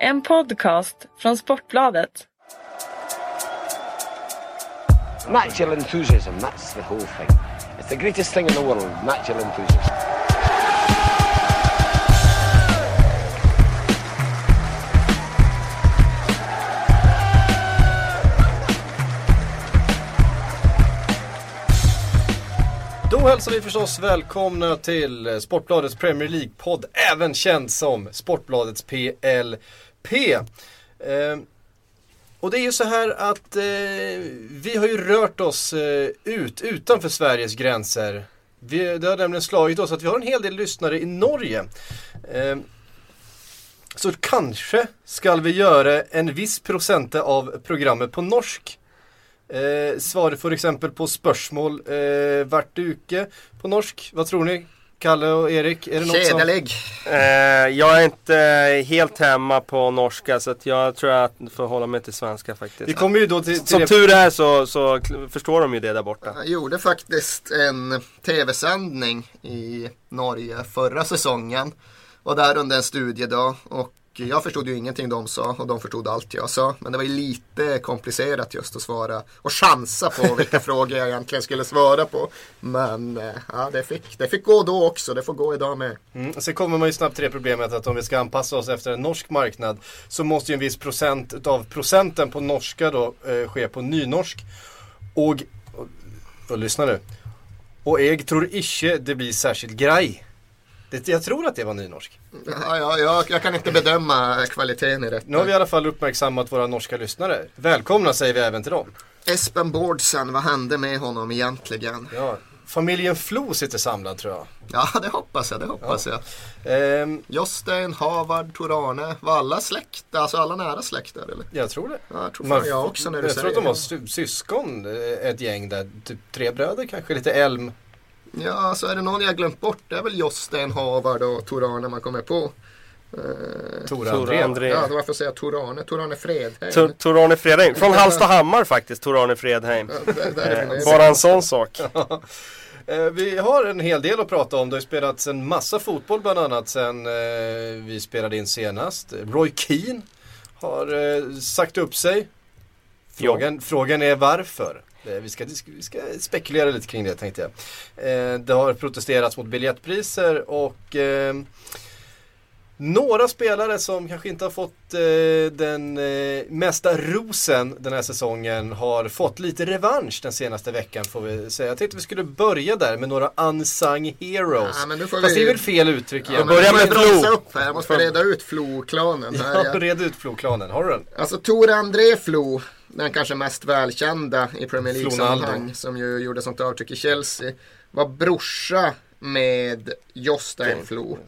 En podcast från Sportbladet. Natural enthusiasm, that's the whole thing. It's the greatest thing in the world, natural enthusiasm. Hälsar vi förstås välkomna till Sportbladets Premier League-podd, även känd som Sportbladets PLP. Eh, och det är ju så här att eh, vi har ju rört oss eh, ut utanför Sveriges gränser. Vi, det har nämligen slagit oss att vi har en hel del lyssnare i Norge. Eh, så kanske ska vi göra en viss procent av programmet på norsk. Eh, svaret för exempel på spörsmål eh, vart uke på norsk. Vad tror ni? Kalle och Erik? Är det något som... Eh, jag är inte helt hemma på norska så att jag tror att jag får hålla mig till svenska faktiskt. Vi kommer ju då till, till Som det- tur är så, så förstår de ju det där borta. Jag gjorde faktiskt en tv-sändning i Norge förra säsongen. Var där under en studiedag och jag förstod ju ingenting de sa och de förstod allt jag sa. Men det var ju lite komplicerat just att svara och chansa på vilka frågor jag egentligen skulle svara på. Men eh, ja, det fick, det fick gå då också, det får gå idag med. Mm. Sen kommer man ju snabbt till det problemet att om vi ska anpassa oss efter en norsk marknad så måste ju en viss procent utav procenten på norska då eh, ske på nynorsk. Och, och, och lyssna nu. Och jag tror inte det blir särskilt grej. Det, jag tror att det var nynorsk. Ja, ja, jag, jag kan inte bedöma kvaliteten i Nu har vi i detta. alla fall uppmärksammat våra norska lyssnare. Välkomna säger vi även till dem. Espen Bårdsen, vad hände med honom egentligen? Ja, familjen Flo sitter samlad tror jag. Ja, det hoppas jag, det hoppas jag. Ehm, Jostein, Havard, Torane, var alla släkt, alltså alla nära släkt där eller? jag tror det. Ja, jag tror Man- jag också när du jag säger tror att de var sy- syskon, eh, ett gäng där. Typ tre bröder kanske, lite Elm. Ja, så är det någon jag glömt bort, det är väl Jostein, Havard och Torane man kommer på. Eh, Tora Tora André. André. ja, varför säger jag Torane? Torane Fredheim. Tor- Tor-Arne Fredheim. Från Hallstahammar faktiskt, Tor-Arne Fredheim. Ja, där, där är Eh, bara en sån sak. Eh, Vi har en hel del att prata om. Det har ju spelats en massa fotboll bland annat sen vi spelade in senast. Roy Keane har sagt upp sig. Frågan, frågan är varför. Eh, Vi ska, vi ska spekulera lite kring det tänkte jag. Eh, Det har protesterats mot biljettpriser och eh, några spelare som kanske inte har fått eh, den eh, mesta rosen den här säsongen har fått lite revansch den senaste veckan får vi säga. Jag tänkte vi skulle börja där med några unsung heroes. Ja, men nu får Fast vi- det är väl fel uttryck Ja, igen. jag med Flo. bromsa upp här, jag måste reda ut Flo-klanen. här. Ja, red ut Flo-klanen. Har du den? Alltså Tore André Flo, den kanske mest välkända i Premier League-sammanhang, som ju gjorde sånt avtryck i Chelsea, var brorsa med Jostein Flo.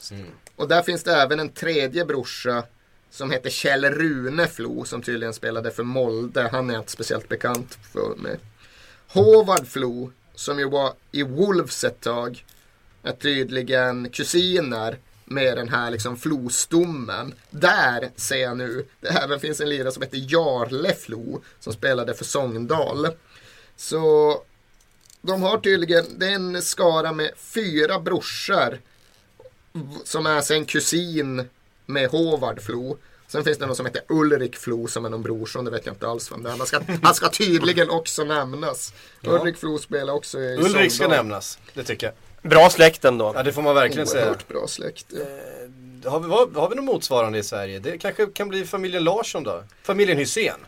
Och där finns det även en tredje brorsa som heter Kjell Rune Flo, som tydligen spelade för Molde. Han är inte speciellt bekant för med. Håvard Flo, som ju var i Wolves ett tag, är tydligen kusiner med den här liksom flostommen. Där ser jag nu, det även finns en lirare som heter Jarle Flo som spelade för Sogndal. Så de har tydligen, det är en skara med fyra brorsor som är sen kusin med Håvard Flo. Sen finns det någon som heter Ulrik Flo som är någon brorson, det vet jag inte alls vem det är. Han ska, han ska tydligen också nämnas. Ulrik Flo spelar också i Ulrik ska Sogndal. nämnas. Det tycker jag. Bra släkt ändå. Ja, det får man verkligen säga. Oerhört bra släkt. ja. Eh, Har vi, har, har vi något motsvarande i Sverige? Det kanske kan bli familjen Larsson då? Familjen Hysén?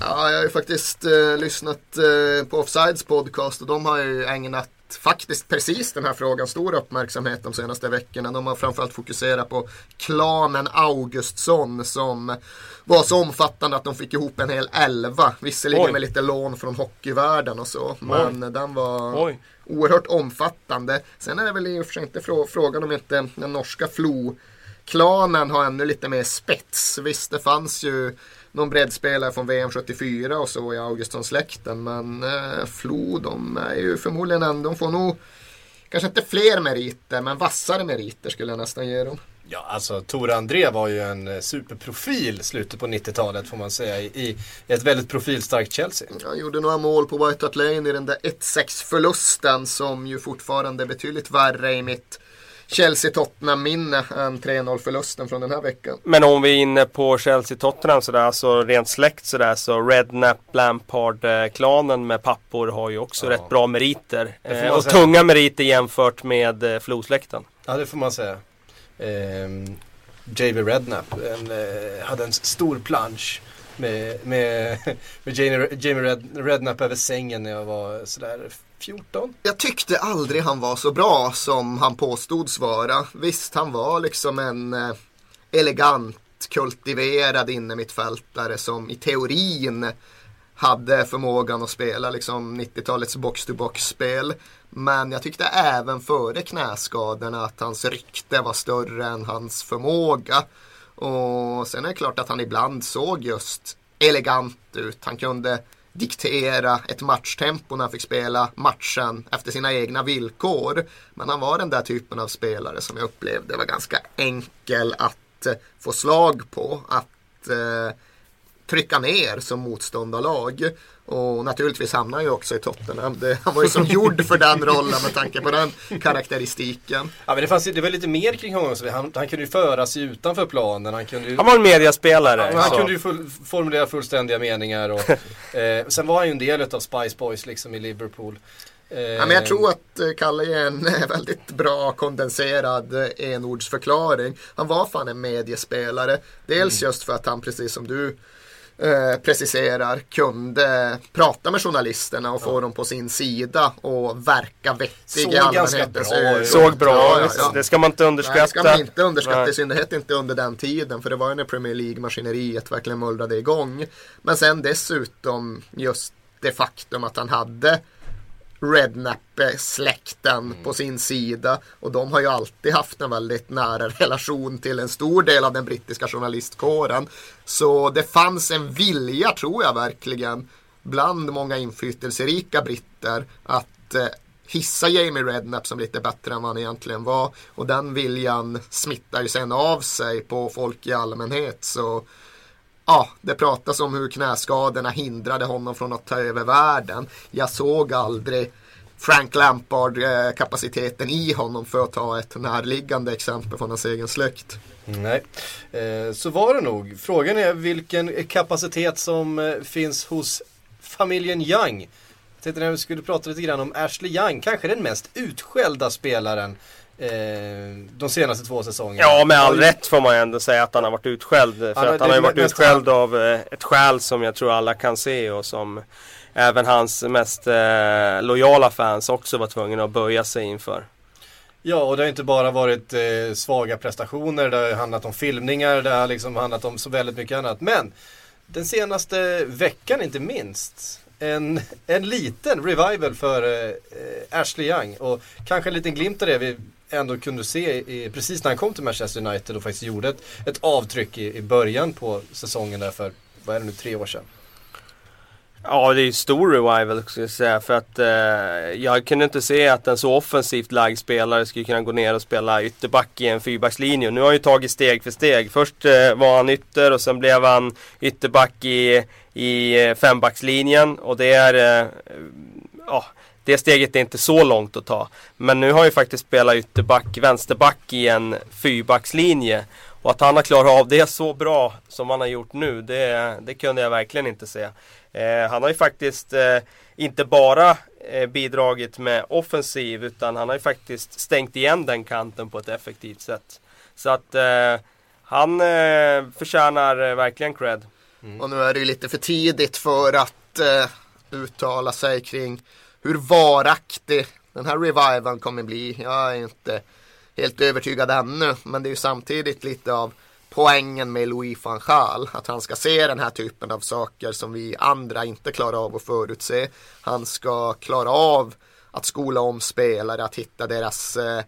Ja, jag har ju faktiskt eh, lyssnat eh, på Offsides podcast och de har ju ägnat faktiskt precis den här frågan stor uppmärksamhet de senaste veckorna. De har framförallt fokuserat på klanen Augustsson som var så omfattande att de fick ihop en hel elva. Visserligen Oj. med lite lån från hockeyvärlden och så. Men den var Oj oerhört omfattande. Sen är det väl i och för sig inte frå- frågan om inte den norska Flo Klanen har ännu lite mer spets. Visst, det fanns ju någon breddspelare från VM 74 och så i Augustonsläkten, Men eh, Flo, de är ju förmodligen ändå, de får nog kanske inte fler meriter, men vassare meriter skulle jag nästan ge dem. Ja, alltså Tor André var ju en eh, superprofil slutet på 90-talet får man säga i, i ett väldigt profilstarkt Chelsea. Han gjorde några mål på White Hart Lane i den där 1-6 förlusten som ju fortfarande är betydligt värre i mitt Chelsea-Tottenham-minne än 3-0 förlusten från den här veckan. Men om vi är inne på Chelsea-Tottenham sådär, så rent släkt sådär, så Rednap, Lampard-klanen med pappor har ju också Ja. rätt bra meriter. Eh, och säga. tunga meriter jämfört med eh, Flo-släkten. Ja det får man säga. Ehm, JV Redknapp en, eh, hade en stor plansch med, med, med Jamie, Jamie Red, Redknapp över sängen när jag var sådär 14. Jag tyckte aldrig han var så bra som han påstods vara. Visst, han var liksom en eh, elegant, kultiverad innermittfältare som i teorin hade förmågan att spela liksom 90-talets box-to-box-spel. Men jag tyckte även före knäskadorna att hans rykte var större än hans förmåga. Och sen är det klart att han ibland såg just elegant ut. Han kunde diktera ett matchtempo när han fick spela matchen efter sina egna villkor. Men han var den där typen av spelare som jag upplevde var ganska enkel att eh, få slag på. Att eh, trycka ner som motståndarlag. Och naturligtvis hamnar han ju också i Tottenham. Det, han var ju som gjord för den rollen med tanke på den karaktäristiken. Ja men det, fanns, det var lite mer kring honom. Så han, han kunde ju föra sig utanför planen. Han kunde ju, Han var en mediaspelare. han så. kunde ju full, formulera fullständiga meningar. Och, eh, sen var han ju en del av Spice Boys liksom i Liverpool. Eh, Ja, men jag tror att eh, Kalle är en eh, väldigt bra kondenserad eh, enordsförklaring. Han var fan en mediespelare. Dels just för att han precis som du eh, preciserar kunde prata med journalisterna och få dem på sin sida och verka vettig Såg i allmänhetens bra ögon. Såg bra Ja, ja, ja. Det ska man inte Nej, det underskatta. ska man inte underskatta, Nej. i synnerhet inte under den tiden. För det var ju när Premier League-maskineriet verkligen mullrade igång. Men sen dessutom just det faktum att han hade Redknapp-släkten på sin sida. Och de har ju alltid haft en väldigt nära relation till en stor del av den brittiska journalistkåren. Så det fanns en vilja, tror jag verkligen, bland många inflytelserika britter att eh, hissa Jamie Redknapp som lite bättre än vad han egentligen var. Och den viljan smittar ju sen av sig på folk i allmänhet. Så Ja, det pratas om hur knäskadorna hindrade honom från att ta över världen. Jag såg aldrig Frank Lampard-kapaciteten i honom för att ta ett närliggande exempel från hans egen släkt. Nej, eh, så var det nog. Frågan är vilken kapacitet som eh, finns hos familjen Young. Jag tänkte när vi skulle prata lite grann om Ashley Young, kanske den mest utskällda spelaren de senaste två säsongerna. Ja, med all rätt får man ju ändå säga att han har varit utskälld. För Ja, att han har ju varit utskälld av eh, ett skäl som jag tror alla kan se och som även hans mest eh, lojala fans också var tvungna att böja sig inför. Ja, och det har inte bara varit eh, svaga prestationer, det har handlat om filmningar, det har liksom handlat om så väldigt mycket annat. Men den senaste veckan inte minst, en, en liten revival för eh, eh, Ashley Young. Och kanske en liten glimt av det vi ändå kunde se i, precis när han kom till Manchester United och faktiskt gjorde ett, ett avtryck i, i början på säsongen där för, vad är det nu, tre år sedan. Ja, det är ju stor revival skulle jag säga. För att eh, jag kunde inte se att en så offensivt lagd spelare skulle kunna gå ner och spela ytterback i en fyrbackslinje. Nu har han ju tagit steg för steg. Först eh, var han ytter och sen blev han ytterback i, i eh, fembackslinjen. Och det är... Eh, ja, det steget är inte så långt att ta. Men nu har han ju faktiskt spelat ytterback, vänsterback i en fyrbackslinje. Och att han har klarat av det så bra som han har gjort nu, det, det kunde jag verkligen inte se. Eh, han har ju faktiskt eh, inte bara eh, bidragit med offensiv utan han har ju faktiskt stängt igen den kanten på ett effektivt sätt. Så att eh, han eh, förtjänar eh, verkligen cred. Mm. Och nu är det ju lite för tidigt för att eh, uttala sig kring hur varaktig den här revivalen kommer bli. Jag är inte helt övertygad ännu, men det är ju samtidigt lite av poängen med Louis van Gaal. Att han ska se den här typen av saker som vi andra inte klarar av att förutse. Han ska klara av att skola om spelare, att hitta deras eh,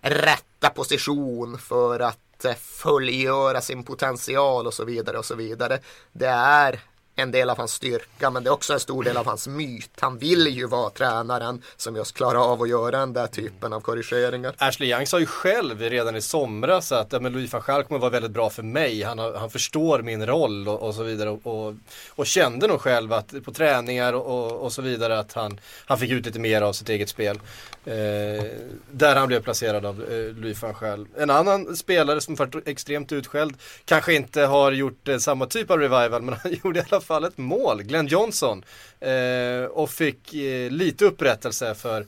rätta position för att eh, fullgöra sin potential och så vidare och så vidare. Det är en del av hans styrka men det är också en stor del av hans myt. Han vill ju vara tränaren som just klarar av att göra den där typen av korrigeringar. Ashley Young sa ju själv redan i somras att ja, men Louis van Gaal kommer vara väldigt bra för mig. Han, har, han förstår min roll och, och så vidare. Och, och, och, kände nog själv att på träningar och, och, så vidare att han, han fick ut lite mer av sitt eget spel. Eh, där han blev placerad av eh, Louis van Gaal. En annan spelare som varit extremt utskälld, kanske inte har gjort eh, samma typ av revival men han gjorde i alla fall ett mål, Glenn Johnson. Eh, och fick eh, lite upprättelse för,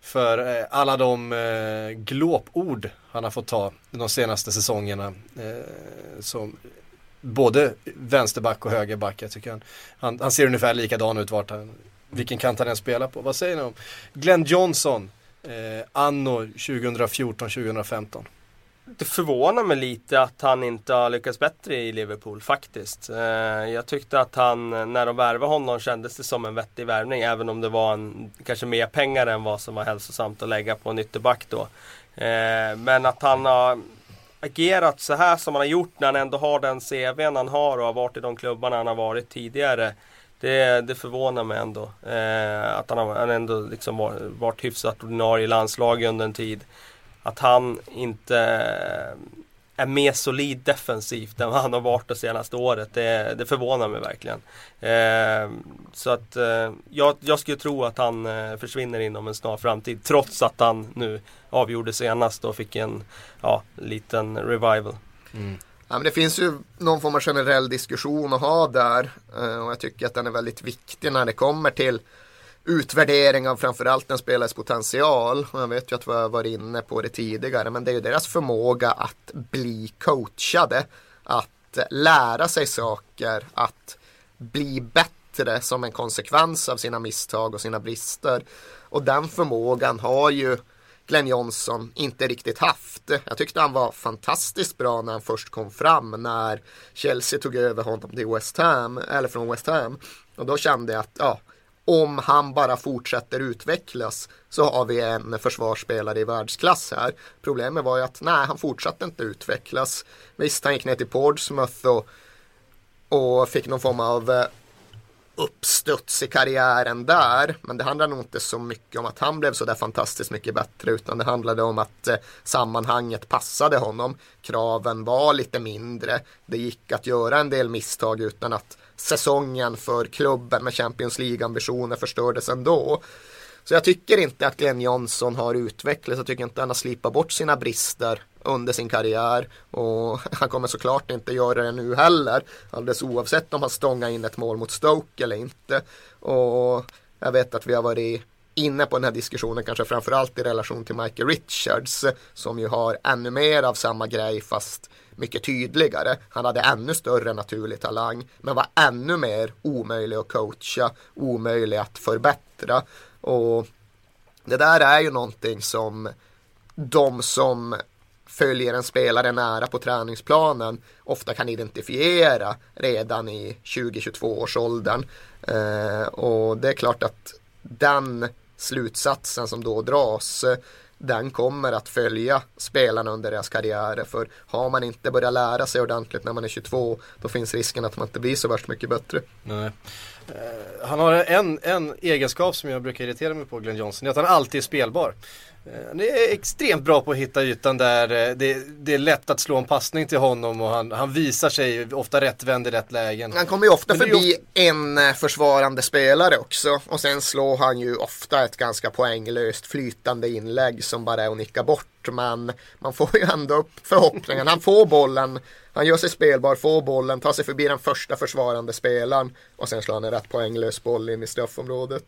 för eh, alla de eh, glåpord han har fått ta de senaste säsongerna. Eh, som både vänsterback och högerback. Jag tycker han, han, han ser ungefär likadan ut vart han, vilken kant han än spelar på. Vad säger ni om Glenn Johnson, eh, anno 2014-2015? Det förvånar mig lite att han inte har lyckats bättre i Liverpool faktiskt. Eh, jag tyckte att han, när de värvade honom, kändes det som en vettig värvning. Även om det var en, kanske mer pengar än vad som var hälsosamt att lägga på en ytterback då. Eh, men att han har agerat så här som han har gjort när han ändå har den CVn han har och har varit i de klubbarna han har varit tidigare. Det, det förvånar mig ändå. Eh, att han har han ändå liksom varit hyfsat ordinarie i landslaget under en tid att han inte är mer solid defensivt än vad han har varit det senaste året. Det, det förvånar mig verkligen. Eh, så att eh, jag, jag skulle tro att han eh, försvinner inom en snar framtid. Trots att han nu avgjorde senast och fick en ja, liten revival. Mm. Ja, men det finns ju någon form av generell diskussion att ha där. Eh, och jag tycker att den är väldigt viktig när det kommer till utvärdering av framförallt en spelares potential. Jag vet ju att vi har varit inne på det tidigare men det är ju deras förmåga att bli coachade. Att lära sig saker, att bli bättre som en konsekvens av sina misstag och sina brister. Och den förmågan har ju Glenn Johnson inte riktigt haft. Jag tyckte han var fantastiskt bra när han först kom fram när Chelsea tog över honom till West Ham, eller från West Ham. Och då kände jag att ja, om han bara fortsätter utvecklas så har vi en försvarsspelare i världsklass här. Problemet var ju att nej, han fortsatte inte utvecklas. Visst, han gick ner till Portsmouth och, och fick någon form av eh, uppstuds i karriären där. Men det handlar nog inte så mycket om att han blev så där fantastiskt mycket bättre utan det handlade om att eh, sammanhanget passade honom. Kraven var lite mindre. Det gick att göra en del misstag utan att säsongen för klubben med Champions League-ambitioner förstördes ändå. Så jag tycker inte att Glenn Johnson har utvecklats. Jag tycker inte han har slipat bort sina brister under sin karriär. Och han kommer såklart inte göra det nu heller. Alldeles oavsett om han stångar in ett mål mot Stoke eller inte. Och jag vet att vi har varit inne på den här diskussionen kanske framförallt i relation till Michael Richards som ju har ännu mer av samma grej fast mycket tydligare. Han hade ännu större naturlig talang men var ännu mer omöjlig att coacha, omöjlig att förbättra. Och det där är ju någonting som de som följer en spelare nära på träningsplanen ofta kan identifiera redan i 20-22 års åldern. Eh, och det är klart att den slutsatsen som då dras den kommer att följa spelarna under deras karriärer. För har man inte börjat lära sig ordentligt när man är 22 då finns risken att man inte blir så värst mycket bättre. Nej. Uh, han har en, en egenskap som jag brukar irritera mig på Glenn Johnson, är att han alltid är spelbar. Han eh, är extremt bra på att hitta ytan där. Eh, det, det, är lätt att slå en passning till honom och han, han visar sig ofta rättvänd i rätt lägen. Han kommer ju ofta förbi ofta... en eh, försvarande spelare också. Och sen slår han ju ofta ett ganska poänglöst flytande inlägg som bara är att nicka bort. Men man får ju ändå upp förhoppningen. Han får bollen, han gör sig spelbar, får bollen, tar sig förbi den första försvarande spelaren. Och sen slår han en rätt poänglös boll in i straffområdet.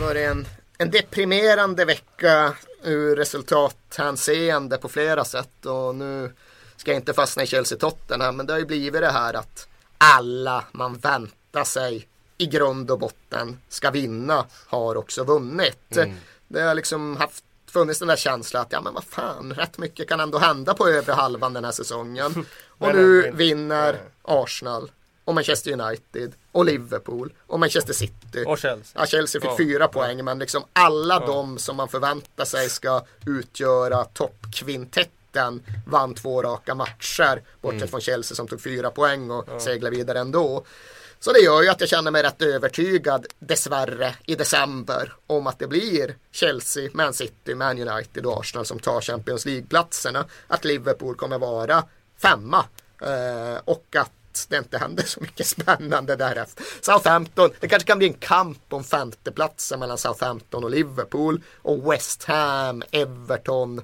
varit en, en deprimerande vecka ur resultathänseende på flera sätt. Och nu ska inte fastna i Chelsea-Tottenham, men det har ju blivit det här att alla man väntar sig i grund och botten ska vinna har också vunnit. Mm. Det har liksom haft funnits den där känslan att ja men vad fan, rätt mycket kan ändå hända på övre halvan den här säsongen. Och nu vinner Arsenal och Manchester United och Liverpool och Manchester City. Och Chelsea. Ja, Chelsea fick Ja. fyra poäng men liksom alla de som man förväntar sig ska utgöra toppkvintetten vann två raka matcher. Bortsett från Chelsea som tog fyra poäng och seglade vidare ändå. Så det gör ju att jag känner mig rätt övertygad dessvärre i december om att det blir Chelsea, Man City, Man United och Arsenal som tar Champions League-platserna. Att Liverpool kommer vara femma eh, och att det inte händer så mycket spännande därefter. Southampton, det kanske kan bli en kamp om femteplatsen mellan Southampton och Liverpool och West Ham, Everton,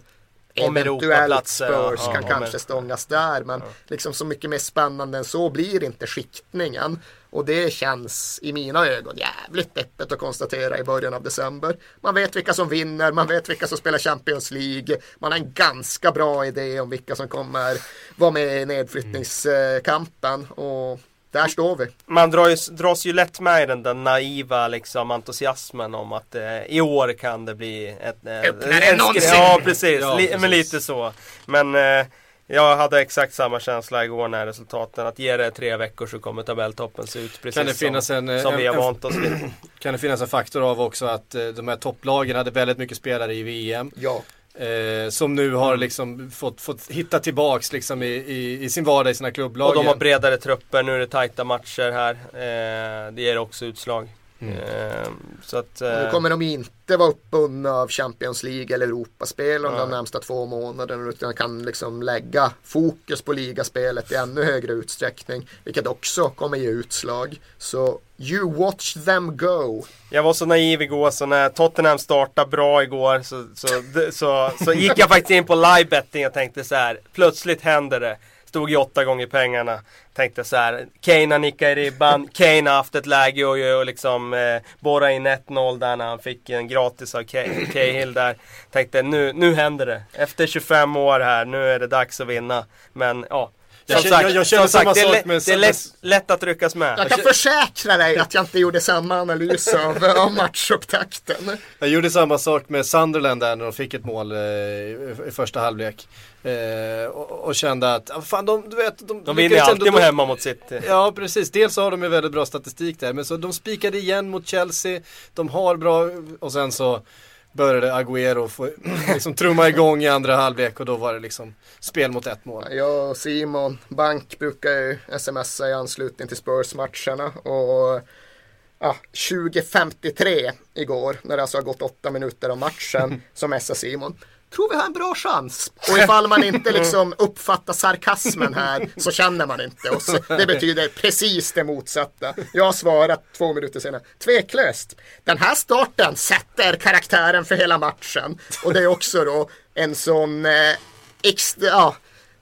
Om eventuellt Spurs ja, kan ja, kanske men- stångas där. Men liksom så mycket mer spännande än så blir inte skiktningen. Och det känns i mina ögon jävligt deppigt att konstatera i början av december. Man vet vilka som vinner, man vet vilka som spelar Champions League. Man har en ganska bra idé om vilka som kommer vara med i nedflyttningskampen. Och där står vi. Man drar ju, dras ju lätt med i den där naiva liksom, entusiasmen om att eh, i år kan det bli ett... Eh, Öppnare en än någonsin. Ja precis, Ja, precis. men lite så. Men eh, jag hade exakt samma känsla igår när resultaten, att ge det tre veckor så kommer tabelltoppen se ut precis Kan det finnas som, en, eh, som en- vi har en- vant oss vid. Kan det finnas en faktor av också att eh, de här topplagen hade väldigt mycket spelare i VM. Ja. Eh, som nu har liksom fått, fått hitta tillbaks liksom i, i, i sin vardag i sina klubblag. Och de har bredare trupper, nu är det tajta matcher här. Eh, det ger också utslag. Eh, så att... Nu Eh, kommer de inte vara uppbundna av Champions League eller Europaspel under de närmsta två månaderna utan kan liksom lägga fokus på ligaspelet i ännu högre utsträckning vilket också kommer ge utslag. Så you watch them go. Jag var så naiv igår så när Tottenham startade bra igår så, så, så, så gick jag faktiskt in på live betting och tänkte så här. Plötsligt händer det. Stod ju åtta gånger pengarna. Tänkte så här. Kane har nickat i ribban. Kane har haft ett läge och, och liksom eh, borra in 1-0 där när han fick en gratis av Ca- Cahill där. Tänkte nu, nu händer det. Efter 25 år här, nu är det dags att vinna. Men ja. Jag Som sagt, jag- jag känner som sagt samma det är, sak lätt, med- det är lätt, lätt att ryckas med. Jag kan försäkra dig att jag inte gjorde samma analys av, av matchupptakten. Jag gjorde samma sak med Sunderland där när de fick ett mål eh, i, i första halvlek. Eh, och, och kände att, fan de, du vet, de, De vinner alltid ändå- hemma mot City. Ja precis, dels så har de ju väldigt bra statistik där men så de spikade igen mot Chelsea, de har bra och sen så började Agüero få liksom trumma igång i andra halvlek och då var det liksom spel mot ett mål. Jag och Simon Bank brukar ju smsa i anslutning till Spurs-matcherna och ja, 20.53 igår när det alltså har gått åtta minuter av matchen som sa Simon tror vi har en bra chans. Och ifall man inte liksom uppfattar sarkasmen här så känner man inte oss. Det betyder precis det motsatta. Jag har svarat två minuter senare. Tveklöst. Den här starten sätter karaktären för hela matchen. Och det är också då en sån eh, extra, ja,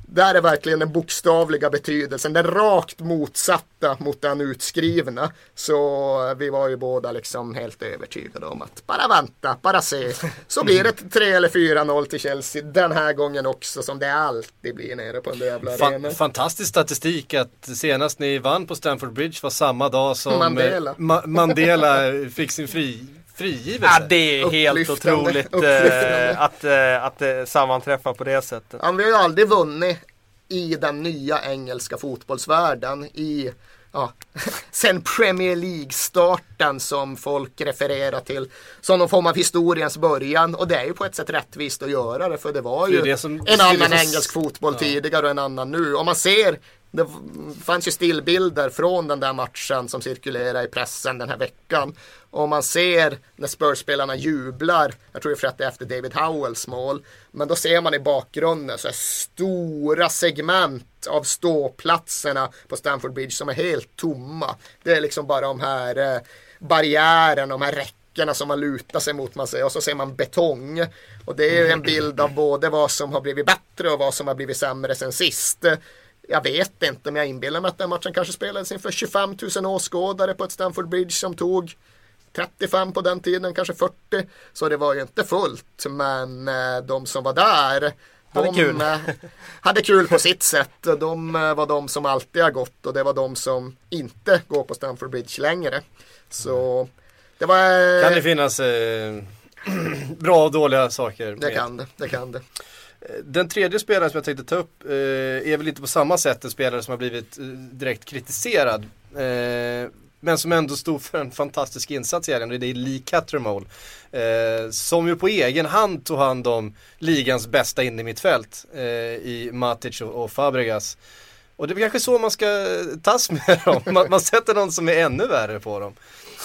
där är verkligen den bokstavliga betydelsen, den rakt motsatta mot den utskrivna. Så vi var ju båda liksom helt övertygade om att bara vänta, bara se. Så blir det 3 eller 4-0 till Chelsea den här gången också som det alltid blir nere på den där jävla Fan, arenan. fantastisk statistik att senast ni vann på Stamford Bridge var samma dag som Mandela. eh, Ma- Mandela fick sin fri, frigivelse. Ja, det är helt Upplyftande, otroligt upplyftande. eh, att, eh, att det sammanträffar på det sättet. Ja, vi har ju aldrig vunnit i den nya engelska fotbollsvärlden i ja, sen Premier League-starten som folk refererar till som någon form av historiens början och det är ju på ett sätt rättvist att göra det för det var ju det som- en annan som- engelsk fotboll tidigare och en annan nu. Om man ser det fanns ju stillbilder från den där matchen som cirkulerar i pressen den här veckan. Och man ser när Spurs-spelarna jublar, jag tror det är det är efter David Howells mål, men då ser man i bakgrunden så stora segment av ståplatserna på Stamford Bridge som är helt tomma. Det är liksom bara de här eh, barriärerna, de här räckena som man lutar sig mot man ser och så ser man betong. Och det är en bild av både vad som har blivit bättre och vad som har blivit sämre sen sist. Jag vet inte, men jag inbillar mig att den matchen kanske spelades inför 25 000 åskådare på ett Stamford Bridge som tog 35 på den tiden, kanske 40. Så det var ju inte fullt, men eh, de som var där Hade de kul. eh, hade kul på sitt sätt. De eh, var de som alltid har gått och det var de som inte går på Stamford Bridge längre. Så det var... Kan det finnas eh, bra och dåliga saker? det med? kan det, det kan det. Den tredje spelaren som jag tänkte ta upp eh, är väl inte på samma sätt en spelare som har blivit eh, direkt kritiserad. Eh, Men som ändå stod för en fantastisk insats i helgen och det är Lee Cattermole. Eh, som ju på egen hand tog hand om ligans bästa in i mittfält eh, i Matic och, och Fabregas. Och det är kanske så man ska eh, tas med dem. Man, man sätter någon som är ännu värre på dem.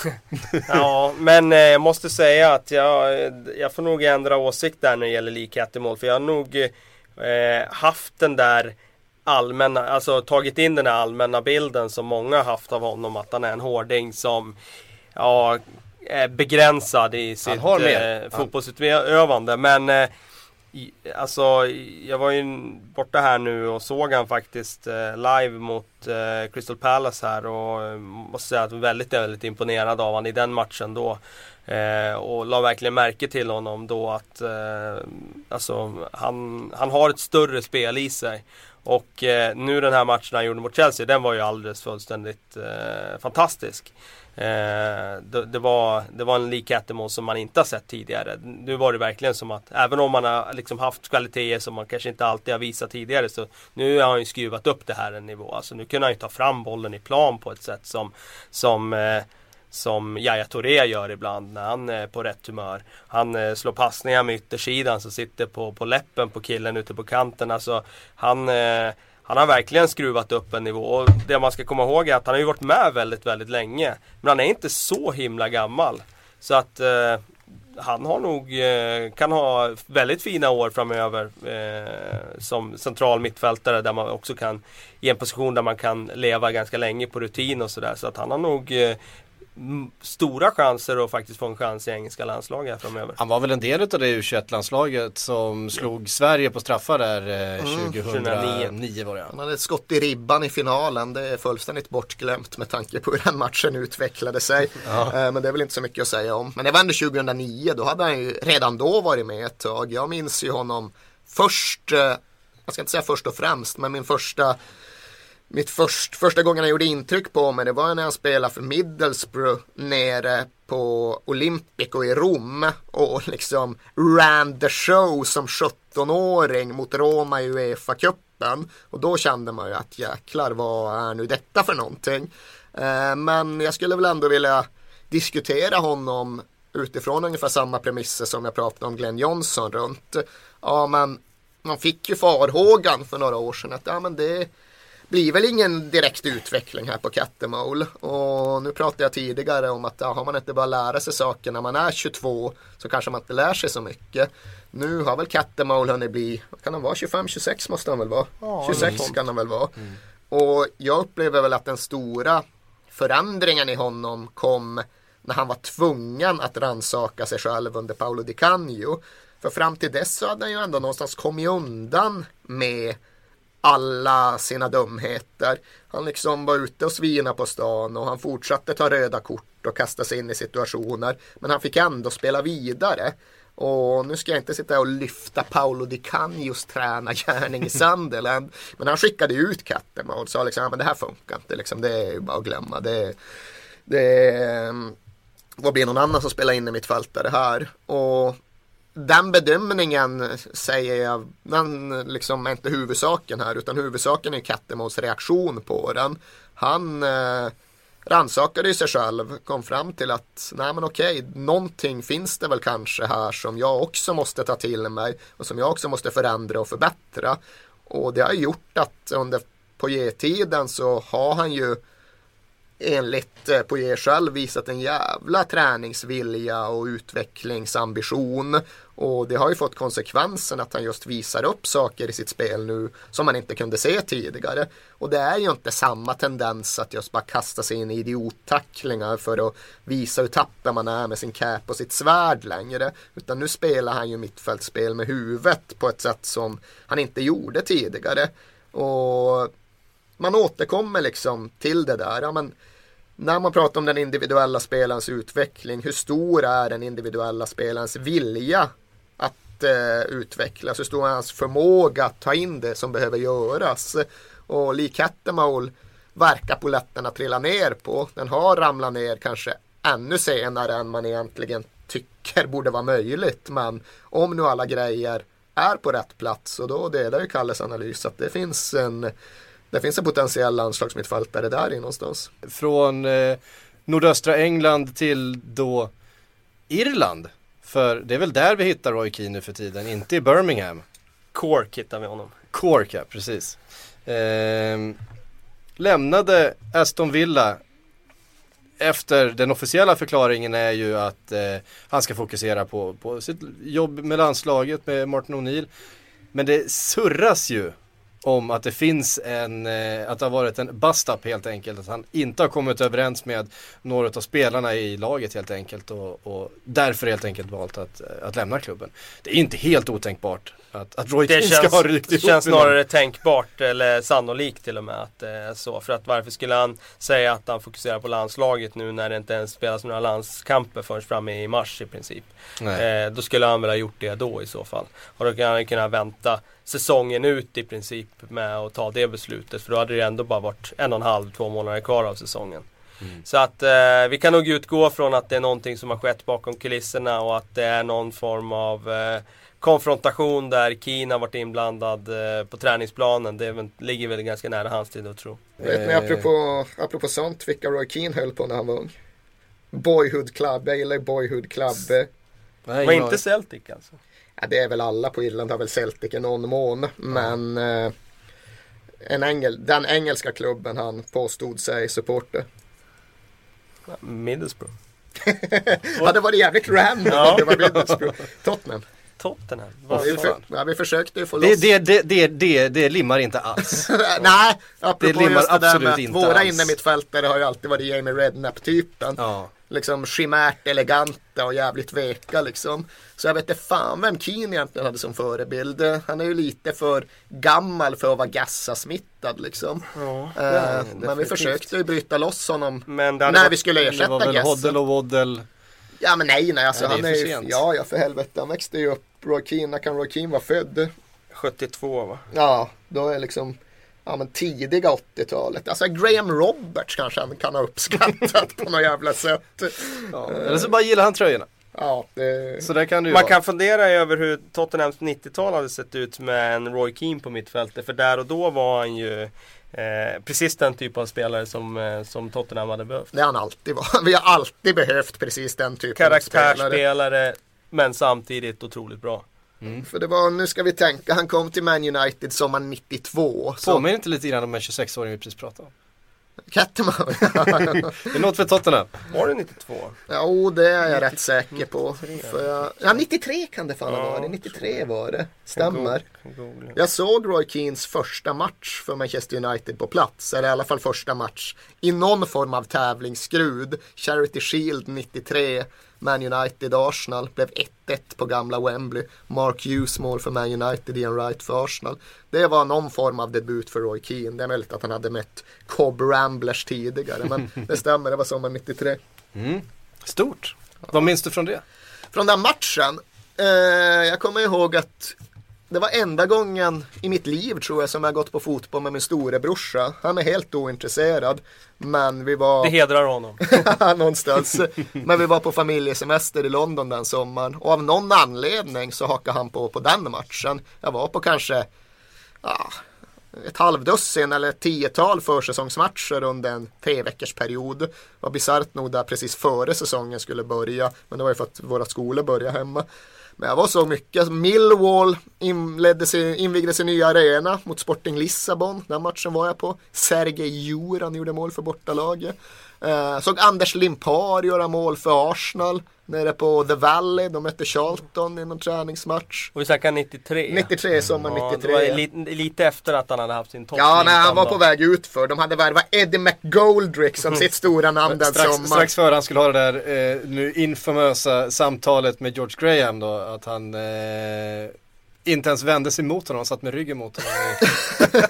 ja, men eh, jag måste säga att jag, jag får nog ändra åsikt där när det gäller Lee Cattermole. För jag har nog eh, haft den där allmänna, alltså tagit in den här allmänna bilden som många har haft av honom. Att han är en hårding som ja, är begränsad i sitt eh, fotbollsutövande. Men eh, Alltså jag var ju borta här nu och såg han faktiskt eh, live mot eh, Crystal Palace här och eh, måste säga att jag var väldigt, väldigt imponerad av honom i den matchen då. Och la verkligen märke till honom då att alltså, han, han har ett större spel i sig. Och nu den här matchen han gjorde mot Chelsea, den var ju alldeles fullständigt fantastisk. Eh, det, det, var, det var en lik som man inte har sett tidigare. Nu var det verkligen som att även om man har liksom haft kvaliteter som man kanske inte alltid har visat tidigare så nu har han ju skruvat upp det här en nivå. Alltså nu kunde han ju ta fram bollen i plan på ett sätt som, som eh, som Yahya Touré gör ibland när han är på rätt humör. Han eh, slår passningar med yttersidan som sitter på, på läppen på killen ute på kanten. Alltså, han, eh, han har verkligen skruvat upp en nivå. Och det man ska komma ihåg är att han har ju varit med väldigt, väldigt länge. Men han är inte så himla gammal. Så att eh, han har nog, eh, kan ha väldigt fina år framöver eh, som central mittfältare där man också kan i en position där man kan leva ganska länge på rutin och sådär. Så att han har nog eh, stora chanser att faktiskt få en chans i engelska landslaget framöver. Han var väl en del av det U21-landslaget som slog. Sverige på straffar där eh, mm, 2009 var det. Han hade ett skott i ribban i finalen. Det är fullständigt bortglömt med tanke på hur den matchen utvecklade sig. Ja. Eh, men det är väl inte så mycket att säga om. Men det var ändå 2009. Då hade han ju redan då varit med ett tag. Jag minns ju honom först, eh, jag ska inte säga först och främst, men min första mitt först, första gången han gjorde intryck på mig det var när han spelade för Middlesbrough nere på Olympico i Rom och liksom ran the show som 17-åring mot Roma i Uefa-cupen. Och då kände man ju att jäklar vad är nu detta för någonting. Eh, men jag skulle väl ändå vilja diskutera honom utifrån ungefär samma premisser som jag pratade om Glenn Johnson runt. Ja men man fick ju farhågan för några år sedan att ja men det blir väl ingen direkt utveckling här på Cattermole. Och nu pratade jag tidigare om att ja, har man inte bara lära sig saker när man är 22 så kanske man inte lär sig så mycket. Nu har väl Cattermole hunnit bli, kan han vara, 25-26 måste han väl vara. Ja, 26 kan han väl vara. Mm. Och jag upplever väl att den stora förändringen i honom kom när han var tvungen att ransaka sig själv under Paolo Di Canio. För fram till dess så hade han ju ändå någonstans kommit undan med alla sina dumheter. Han liksom var ute och svina på stan och han fortsatte ta röda kort och kasta sig in i situationer. Men han fick ändå spela vidare. Och nu ska jag inte sitta och lyfta Paolo Di Canios tränargärning i Sunderland. men han skickade ut katten och sa liksom, ja, men det här funkar inte. Liksom, det är bara att glömma. Det, det vad blir någon annan som spelar in i mitt fältare här? Och den bedömningen säger jag, den liksom är inte huvudsaken här utan huvudsaken är Kattemos reaktion på den. Han eh, rannsakade sig själv, kom fram till att nej men okej, någonting finns det väl kanske här som jag också måste ta till mig och som jag också måste förändra och förbättra. Och det har gjort att under på tiden så har han ju enligt eh, Poirier själv visat en jävla träningsvilja och utvecklingsambition. Och det har ju fått konsekvensen att han just visar upp saker i sitt spel nu som man inte kunde se tidigare. Och det är ju inte samma tendens att just bara kasta sig in i idiottacklingar för att visa hur tappar man är med sin cap och sitt svärd längre. Utan nu spelar han ju mittfältspel med huvudet på ett sätt som han inte gjorde tidigare. Och man återkommer liksom till det där. Ja, men när man pratar om den individuella spelarens utveckling, hur stor är den individuella spelarens vilja att eh, utvecklas? Hur stor är hans förmåga att ta in det som behöver göras? Och lik Cattermole verkar poletten att trilla ner på. Den har ramlat ner kanske ännu senare än man egentligen tycker borde vara möjligt. Men om nu alla grejer är på rätt plats och då delar ju Kalles analys att det finns en det finns en potentiell landslagsmittfältare där i någonstans. Från eh, nordöstra England till då Irland. För det är väl där vi hittar Roy Keane nu för tiden, inte i Birmingham. Cork hittar vi honom. Cork ja, precis. Ehm, lämnade Aston Villa efter den officiella förklaringen är ju att eh, han ska fokusera på, på sitt jobb med landslaget med Martin O'Neill. Men det surras ju om att det finns en, eh, att det har varit en bust-up helt enkelt. Att han inte har kommit överens med några av spelarna i laget helt enkelt och, och därför helt enkelt valt att, eh, att lämna klubben. Det är inte helt otänkbart att, att Roy Det Keane ska ha ryckt känns, det ihop känns snarare tänkbart eller sannolikt till och med att det är så. För att varför skulle han säga att han fokuserar på landslaget nu när det inte ens spelas några landskamper förrän framme i mars i princip. Eh, då skulle han väl ha gjort det då i så fall. Och då kan han kunna vänta säsongen ut i princip med att ta det beslutet. För då hade det ändå bara varit en och en halv, två månader kvar av säsongen. Så att eh, vi kan nog utgå från att det är någonting som har skett bakom kulisserna och att det är någon form av eh, konfrontation där Kina har varit inblandad eh, på träningsplanen. Det ligger väl ganska nära hans tid att tro. Vet ni apropå, apropå sånt vilka Roy Keane höll på när han var ung? Boyhood Club, jag gillar Boyhood Club. Nej, Var inte. Celtic alltså? Ja, det är väl alla på Irland har väl Celtic i någon mån. Men eh, en engel, den engelska klubben han påstod sig supporta. Middlesbrough. Ja, det var jävligt random. Ja. Det var Middlesbrough. Tottenham. Tottenham. Vi, för, ja, vi försökte ju få det, loss. det, det, det, det, det limmar inte alls. Nej, apropå Det limmar just det där absolut med att inte våra innermittfältare har ju alltid varit Jamie Redknapp-typen. Ja. Liksom chimärt eleganta och jävligt veka liksom. Så jag vet inte fan vem Keane egentligen hade som förebild. Han är ju lite för gammal för att vara Gassa-smittad liksom. Ja, han men vi definitivt. försökte ju bryta loss honom när varit- vi skulle Det var ersätta väl Gassa. Hoddle och Waddle. Ja men nej nej alltså är han är för ju, sent. ja ja för helvete han växte ju upp. Roy Keane, när kan Roy Keane vara född? 72 va? Ja, då är liksom ja, men tidiga 80-talet. Alltså Graham Roberts kanske han kan ha uppskattat på något jävla sätt. Ja. Eller så bara gillar han tröjorna. Ja, det, Så där kan ju Man vara. kan fundera över hur Tottenhams 90-tal hade sett ut med en Roy Keane på mittfältet. För där och då var han ju eh, precis den typ av spelare som, eh, som Tottenham hade behövt. det har han alltid varit. Vi har alltid behövt precis den typen av spelare. Karaktärsspelare men samtidigt otroligt bra. För det var, nu ska vi tänka, han kom till Man United sommaren 92. Så Påminner inte lite grann om en 26-åring vi precis pratade om. Ketterman. Det är något för Tottenham. Var det 92? Jo, det är jag rätt säker på. För jag, ja, 93 kan det fan ha Ja, varit. 93 var det. Stämmer. Jag såg Roy Keanes första match för Manchester United på plats. Eller i alla fall första match i någon form av tävlingsskrud. Charity Shield 93. Man United Arsenal blev 1-1 på gamla Wembley. Mark Hughes mål för Man United, Ian Wright för Arsenal. Det var någon form av debut för Roy Keane. Det är möjligt att han hade mött Cobb Ramblers tidigare. Men det stämmer, det var sommaren 93. Stort. Vad minns du från det? Från den matchen. Eh, jag kommer ihåg att det var enda gången i mitt liv tror jag som jag gått på fotboll med min storebrorsa. Han är helt ointresserad. Men vi var Det hedrar honom. någonstans. Men vi var på familjesemester i London den sommaren. Och av någon anledning så hakade han på på den matchen. Jag var på kanske ja, ett halvdussin eller ett tiotal försäsongsmatcher under en tre veckors period. Var bisarrt nog där precis före säsongen skulle börja. Men det var ju för att våra skolor började hemma. Men jag var så mycket. Alltså, Millwall inledde sin, invigde sin nya arena mot Sporting Lissabon. Den matchen var jag på. Sergej Juran gjorde mål för bortalaget. Eh, såg Anders Limpar göra mål för Arsenal. Nere på The Valley. De mötte Charlton i någon träningsmatch. Och vi snackar 93. 93, sommaren Ja, 93. det var lite, lite efter att han hade haft sin topp. Ja, när han var på väg ut för. De hade värvat Eddie McGoldrick som sitt stora namn den Strax, sommaren. strax före han skulle ha det där eh, nu infamösa samtalet med George Graham då, att han eh, inte ens vände sig mot honom, han satt med ryggen mot honom.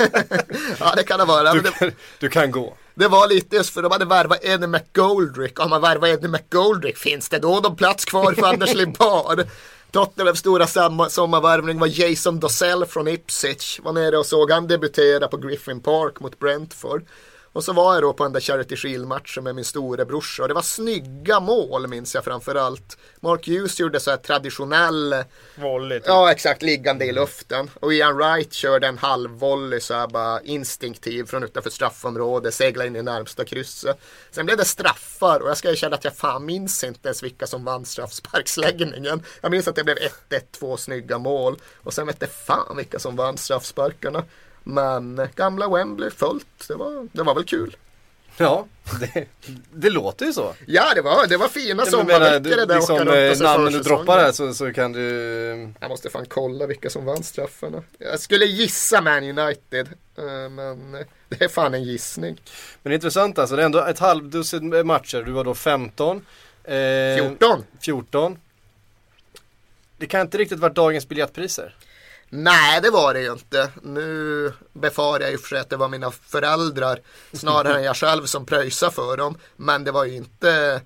Ja, det kan det vara. Du kan, du kan gå. Det var lite just för de hade värvat Eddie McGoldrick. Om man värvar Eddie McGoldrick, finns det då någon plats kvar för Anders Limpar? Tottenhams stora sommarvärvning var Jason Dossell från Ipswich. Var nere och såg han debutera på Griffin Park mot Brentford. Och så var jag då på den där Charity Shield-matchen med min storebrorsa och det var snygga mål minns jag framförallt. Mark Hughes gjorde så här traditionell, Volley. typ. ja exakt, liggande i luften. Och Ian Wright körde en halvvolley så här bara instinktiv från utanför straffområdet, segla in i närmsta krysset. Sen blev det straffar och jag ska erkänna att jag fan minns inte ens vilka som vann straffsparksläggningen. Jag minns att det blev 1-1, två snygga mål. Och sen vet fan vilka som vann straffsparkarna. Men gamla Wembley fullt, det var, det var väl kul. Ja, det, det låter ju så. Ja, det var, det var fina sommarveckor det där liksom, eh, namnen du droppar här så, så kan du... Jag måste fan kolla vilka som vann straffarna. Jag skulle gissa Man United. eh, Men det är fan en gissning. Men det är intressant alltså, det är ändå ett halvdussin matcher. Du var då 15. Eh, 14. 14. Det kan inte riktigt varit dagens biljettpriser. Nej, det var det ju inte. Nu befarar jag i och för sig att det var mina föräldrar snarare än jag själv som pröjsade för dem. Men det var ju inte,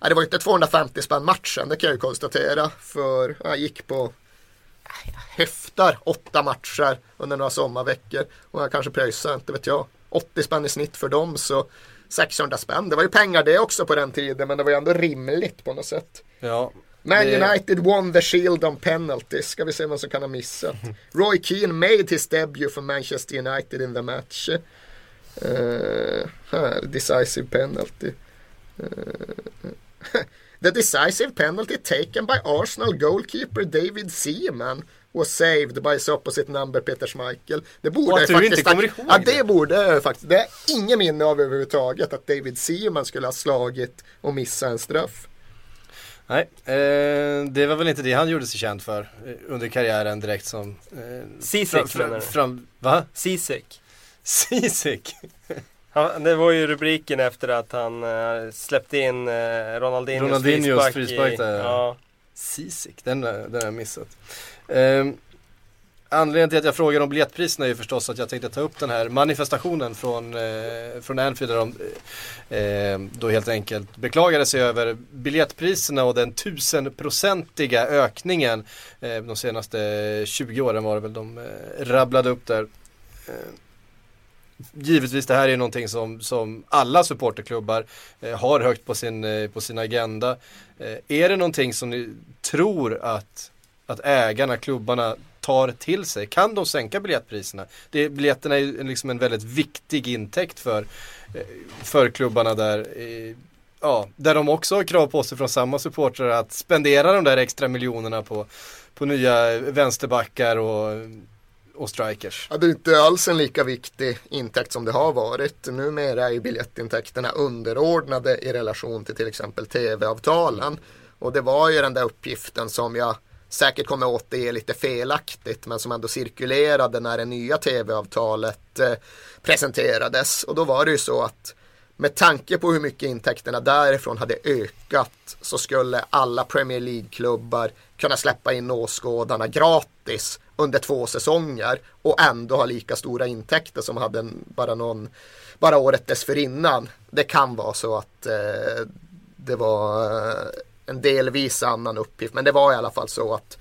nej, det var inte 250 spänn matchen, det kan jag ju konstatera. För jag gick på höftar åtta matcher under några sommarveckor. Och jag kanske pröjsade, inte vet jag, 80 spänn i snitt för dem. Så 600 spänn, det var ju pengar det också på den tiden. Men det var ju ändå rimligt på något sätt. Ja. Man United won the Shield on penalty. Ska vi se vem som kan ha missat. Roy Keane made his debut for Manchester United in the match. Eh, här, decisive penalty. Eh, the decisive penalty taken by Arsenal goalkeeper David Seaman was saved by his opposite number Peter Schmeichel. Det borde Och att du faktiskt inte kommer ihåg Ja, det. det borde jag faktiskt. Det är ingen minne av överhuvudtaget att David Seaman skulle ha slagit och missat en straff. Nej, eh, det var väl inte det han gjorde sig känd för eh, under karriären direkt som... Eh, Ceesek, fram, Va? Ceesek. Ceesek? Han, det var ju rubriken efter att han eh, släppte in eh, Ronaldinhos, Ronaldinhos frispark, frispark i, där, ja. Ceesek, den, den har jag missat. Eh, anledningen till att jag frågar om biljettpriserna är ju förstås att jag tänkte ta upp den här manifestationen från, eh, från Anfield där de eh, då helt enkelt beklagade sig över biljettpriserna och den tusenprocentiga ökningen eh, de senaste 20 åren var det väl de eh, rabblade upp där. Eh, Givetvis det här är någonting som, som alla supporterklubbar eh, har högt på sin, eh, på sin agenda. Eh, är det någonting som ni tror att, att ägarna, klubbarna tar till sig? Kan de sänka biljettpriserna? Det, biljetterna är ju liksom en väldigt viktig intäkt för, eh, för klubbarna där. Eh, ja, där de också har krav på sig från samma supportrar att spendera de där extra miljonerna på, på nya vänsterbackar och, och strikers. Ja, det är inte alls en lika viktig intäkt som det har varit. Numera är ju biljettintäkterna underordnade i relation till till exempel tv-avtalen. Och det var ju den där uppgiften som jag säkert kommer återge lite felaktigt men som ändå cirkulerade när det nya tv-avtalet eh, presenterades. Och då var det ju så att med tanke på hur mycket intäkterna därifrån hade ökat så skulle alla Premier League-klubbar kunna släppa in åskådarna gratis under två säsonger och ändå ha lika stora intäkter som hade bara, någon, bara året dessförinnan. Det kan vara så att eh, det var eh, en delvis annan uppgift men det var i alla fall så att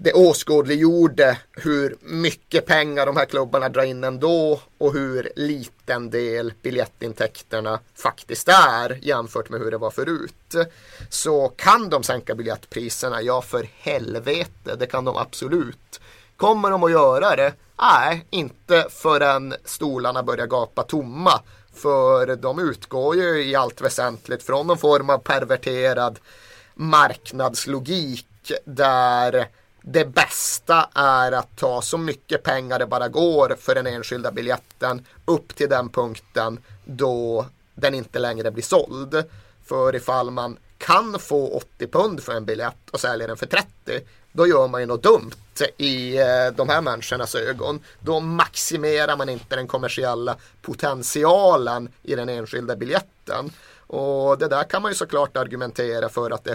det åskådliggjorde hur mycket pengar de här klubbarna drar in ändå och hur liten del biljettintäkterna faktiskt är jämfört med hur det var förut. Så kan de sänka biljettpriserna? Ja, för helvete, det kan de absolut. Kommer de att göra det? Nej, inte förrän stolarna börjar gapa tomma. För de utgår ju i allt väsentligt från någon form av perverterad marknadslogik där det bästa är att ta så mycket pengar det bara går för den enskilda biljetten upp till den punkten då den inte längre blir såld. För ifall man kan få 80 pund för en biljett och säljer den för 30 då gör man ju något dumt i eh, de här människornas ögon. Då maximerar man inte den kommersiella potentialen i den enskilda biljetten. Och det där kan man ju såklart argumentera för att det är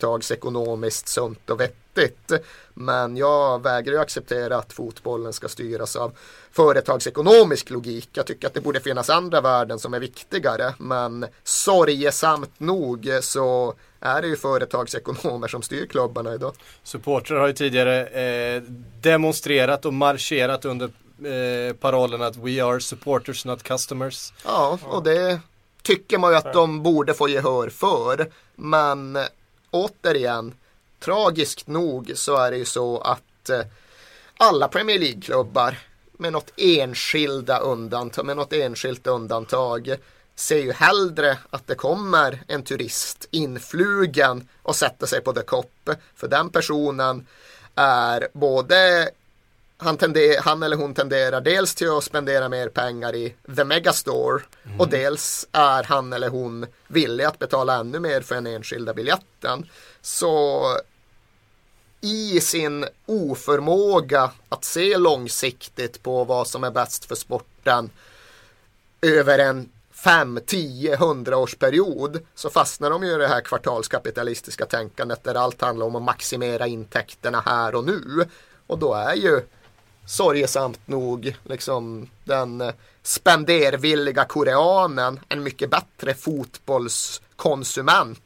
företagsekonomiskt sunt och vettigt. Men jag vägrar ju acceptera att fotbollen ska styras av företagsekonomisk logik. Jag tycker att det borde finnas andra värden som är viktigare. Men sorgesamt nog så är det ju företagsekonomer som styr klubbarna idag. Supportrar har ju tidigare eh, demonstrerat och marscherat under eh, parollen att we are supporters not customers. Ja, och det tycker man ju att de borde få gehör för. Men återigen, tragiskt nog så är det ju så att eh, alla Premier League-klubbar med något enskilda undantag, med något enskilt undantag ser ju hellre att det kommer en turist influgen och sätter sig på The Cop. För den personen är både han, tender, han eller hon tenderar dels till att spendera mer pengar i The Megastore mm. och dels är han eller hon villig att betala ännu mer för den enskilda biljetten. Så i sin oförmåga att se långsiktigt på vad som är bäst för sporten över en 5, 10, 100 års period så fastnar de ju i det här kvartalskapitalistiska tänkandet där allt handlar om att maximera intäkterna här och nu. Och då är ju sorgesamt nog liksom den eh, spendervilliga koreanen en mycket bättre fotbollskonsument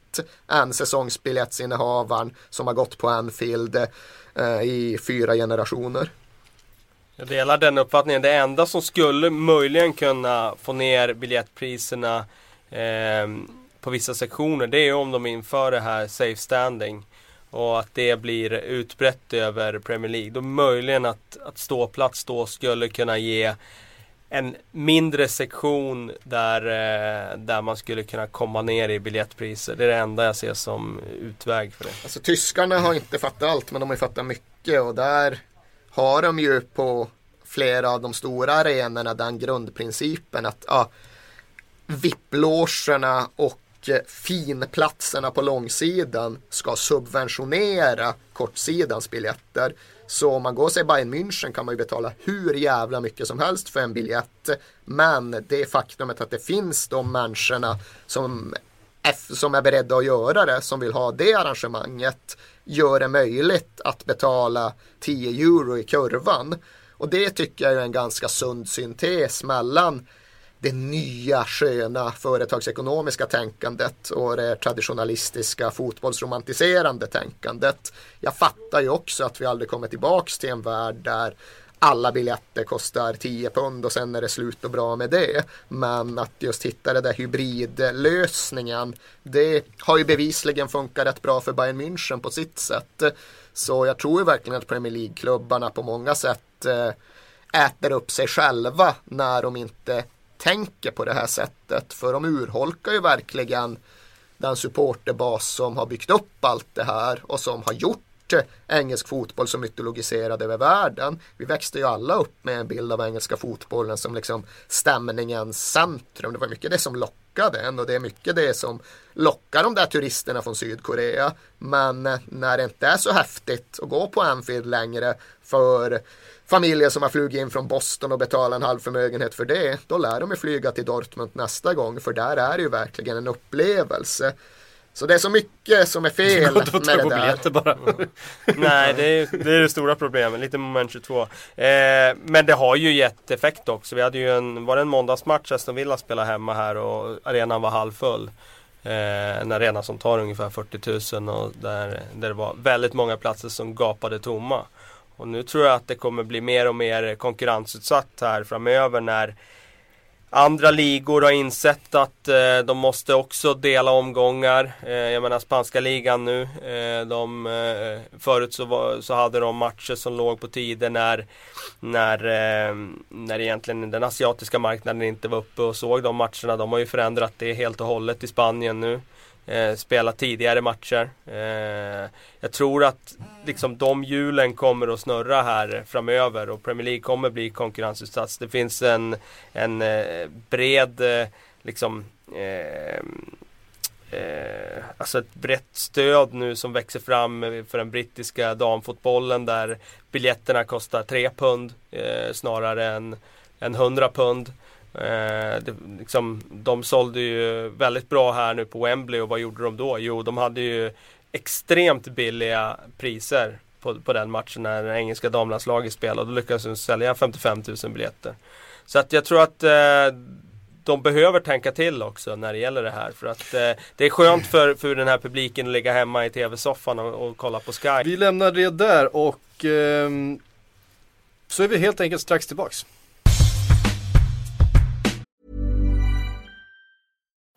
än säsongsbiljettsinnehavaren som har gått på Anfield eh, i fyra generationer. Jag delar den uppfattningen. Det enda som skulle möjligen kunna få ner biljettpriserna eh, på vissa sektioner det är om de inför det här safe standing. Och att det blir utbrett över Premier League. Då möjligen att, att ståplats då skulle kunna ge en mindre sektion där, eh, där man skulle kunna komma ner i biljettpriser. Det är det enda jag ser som utväg för det. Alltså tyskarna har inte fattat allt men de har fattat mycket och där har de ju på flera av de stora arenorna den grundprincipen att ja, VIP-logerna och finplatserna på långsidan ska subventionera kortsidans biljetter. Så om man går sig Bayern München kan man ju betala hur jävla mycket som helst för en biljett. Men det faktumet att det finns de människorna som, som är beredda att göra det, som vill ha det arrangemanget, gör det möjligt att betala 10 euro i kurvan. Och det tycker jag är en ganska sund syntes mellan det nya sköna företagsekonomiska tänkandet och det traditionalistiska fotbollsromantiserande tänkandet. Jag fattar ju också att vi aldrig kommer tillbaks till en värld där alla biljetter kostar 10 pund och sen är det slut och bra med det. Men att just hitta den där hybridlösningen, det har ju bevisligen funkat rätt bra för Bayern München på sitt sätt. Så jag tror ju verkligen att Premier League-klubbarna på många sätt eh, äter upp sig själva när de inte tänker på det här sättet. För de urholkar ju verkligen den supporterbas som har byggt upp allt det här och som har gjort engelsk fotboll som mytologiserad över världen. Vi växte ju alla upp med en bild av engelska fotbollen som liksom stämningens centrum. Det var mycket det som lockade en och det är mycket det som lockar de där turisterna från Sydkorea. Men när det inte är så häftigt att gå på Anfield längre för familjer som har flugit in från Boston och betalat en halv förmögenhet för det, då lär de ju flyga till Dortmund nästa gång, för där är det ju verkligen en upplevelse. Så det är så mycket som är fel med det där. Bara. Nej, det är, det är det stora problemet. Lite moment 22. Eh, men det har ju gett effekt också. Vi hade ju en, var det en måndagsmatch Aston Villa spelade hemma här och arenan var halvfull. Eh, en arena som tar ungefär 40 000 och där, där det var väldigt många platser som gapade tomma. Och nu tror jag att det kommer bli mer och mer konkurrensutsatt här framöver när Andra ligor har insett att eh, de måste också dela omgångar. Eh, jag menar spanska ligan nu. Eh, de, eh, förut så, var, så hade de matcher som låg på tider när, när, eh, när egentligen den asiatiska marknaden inte var uppe och såg de matcherna. De har ju förändrat det helt och hållet i Spanien nu eh, spela tidigare matcher. Eh, jag tror att liksom de hjulen kommer att snurra här framöver och Premier League kommer bli konkurrensutsatt. Det finns en, en eh, bred eh, liksom eh, eh, alltså ett brett stöd nu som växer fram för den brittiska damfotbollen där biljetterna kostar 3 pund eh, snarare än, än 100 pund. Eh, det, liksom, de sålde ju väldigt bra här nu på Wembley och vad gjorde de då? Jo, de hade ju extremt billiga priser på, på den matchen när det engelska damlandslaget spelade. Då lyckades de sälja 55 000 biljetter. Så att jag tror att eh, de behöver tänka till också när det gäller det här. För att eh, det är skönt för, för den här publiken att ligga hemma i tv-soffan och, och kolla på Sky. Vi lämnar det där och eh, så är vi helt enkelt strax tillbaks.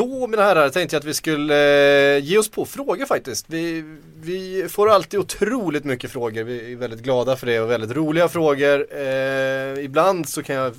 Då mina herrar tänkte jag att vi skulle eh, ge oss på frågor faktiskt. Vi, vi får alltid otroligt mycket frågor. Vi är väldigt glada för det och väldigt roliga frågor. Eh, ibland så kan jag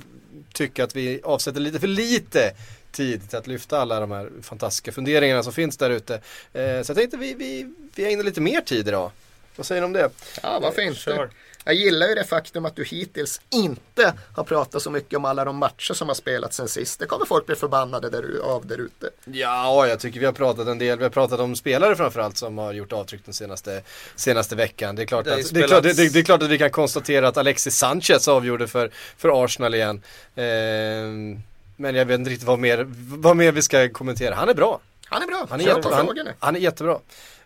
tycka att vi avsätter lite för lite tid till att lyfta alla de här fantastiska funderingarna som finns där ute. Eh, så jag tänkte vi, vi, vi ägnar lite mer tid idag. Vad säger ni om det? Ja, varför inte? Kör. Jag gillar ju det faktum att du hittills inte har pratat så mycket om alla de matcher som har spelats sen sist. Det kommer folk bli förbannade där, av där ute. Ja, jag tycker vi har pratat en del. Vi har pratat om spelare framförallt som har gjort avtryck den senaste, senaste veckan. Det är, klart Det att, det, är klart, det, det, är klart att vi kan konstatera att Alexis Sanchez avgjorde för, för Arsenal igen. Ehm, men jag vet inte riktigt vad mer, vad mer vi ska kommentera. Han är bra. Han är bra. Han är, jätte, han, han är jättebra.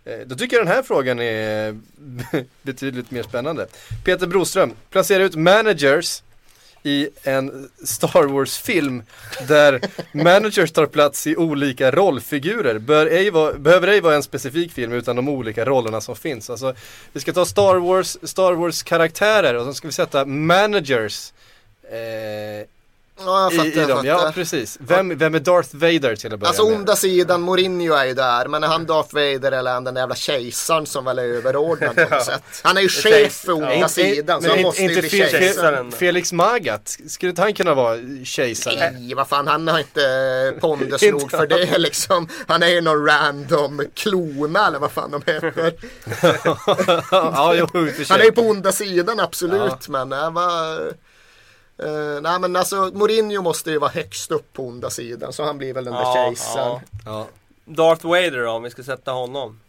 Eh, Då tycker jag den här frågan är betydligt mer spännande. Peter Broström, placera ut managers i en Star Wars-film där managers tar plats i olika rollfigurer. Bör ej vara, behöver ej vara en specifik film utan de olika rollerna som finns. Alltså, vi ska ta Star Wars, Star Wars-karaktärer och så ska vi sätta managers eh, Ja, jag i, fattar. i dem. jag Ja, fattar. precis. Vem, vem är Darth Vader till att börja Alltså med? onda sidan, Mourinho är ju där. Men är han Darth Vader eller är han den jävla kejsaren som väl är överordnad på något sätt? Han är ju chef för onda Inte- sidan så han inte- måste ju inte bli Fe- kejsare. Kejsaren? Felix Magath, skulle inte han kunna vara kejsare? Nej, vad fan, han har inte pondus nog för det liksom. Han är ju någon random klona eller vad fan de heter. ja, jo, i. Han är ju på onda sidan absolut, men äh, vad... eh, nej men alltså Mourinho måste ju vara högst upp på onda sidan så han blir väl den där Ja, ja. Ja. Darth Vader då, om vi ska sätta honom.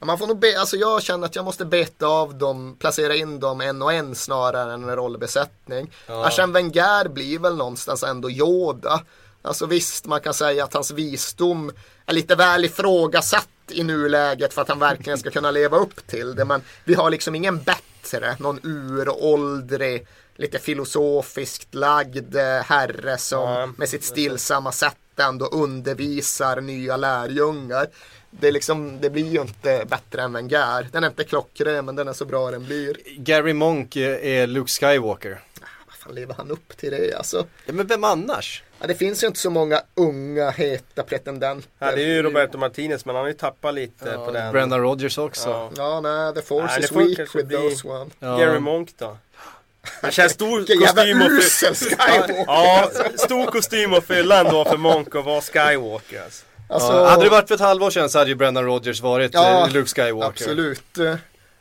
Ja, Man får nog be, alltså jag känner att jag måste beta av dem, placera in dem en och en snarare än en rollbesättning. Ja. Arsène Wenger blir väl någonstans ändå Yoda. Alltså visst, man kan säga att hans visdom är lite väl ifrågasatt i nuläget för att han verkligen ska kunna leva upp till det. Men vi har liksom ingen bättre, någon uråldrig, lite filosofiskt lagd eh, herre som Ja, med sitt stillsamma sätt ändå undervisar nya lärjungar. Det, är liksom, det blir ju inte bättre än Wenger. Den är inte klockren men den är så bra den blir. Gary Monk är är Luke Skywalker. Vad fan lever han upp till det alltså? Ja, men vem annars? Ja, det finns ju inte så många unga heta pretendenter. Ja, det är ju Roberto Martinez, men han har ju tappat lite på den. Brendan Rodgers också. Ja. Ja, nej, the force Nej, det is får weak with bli- those one. Ja. Gary Monk då? Det känns stor kostym att usel. Skywalker! Ja, stor kostym att fylla ändå för Monk och vara Skywalker. Alltså. Alltså, Ja, hade det varit för ett halvår sedan så hade ju Brendan Rodgers varit Ja, eh, Luke Skywalker. Absolut.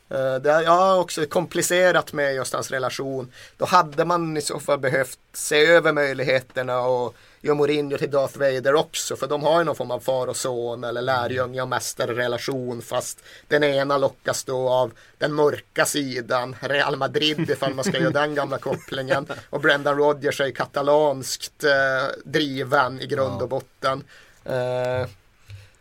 Eh, Det jag har också komplicerat med just hans relation. Då hade man i så fall behövt se över möjligheterna och göra Mourinho till Darth Vader också. För de har ju någon form av far och son eller lärjunge och mästarrelation. Fast den ena lockas då av den mörka sidan. Real Madrid ifall man ska göra den gamla kopplingen. Och Brendan Rodgers är ju katalanskt eh, driven i grund och botten. Eh,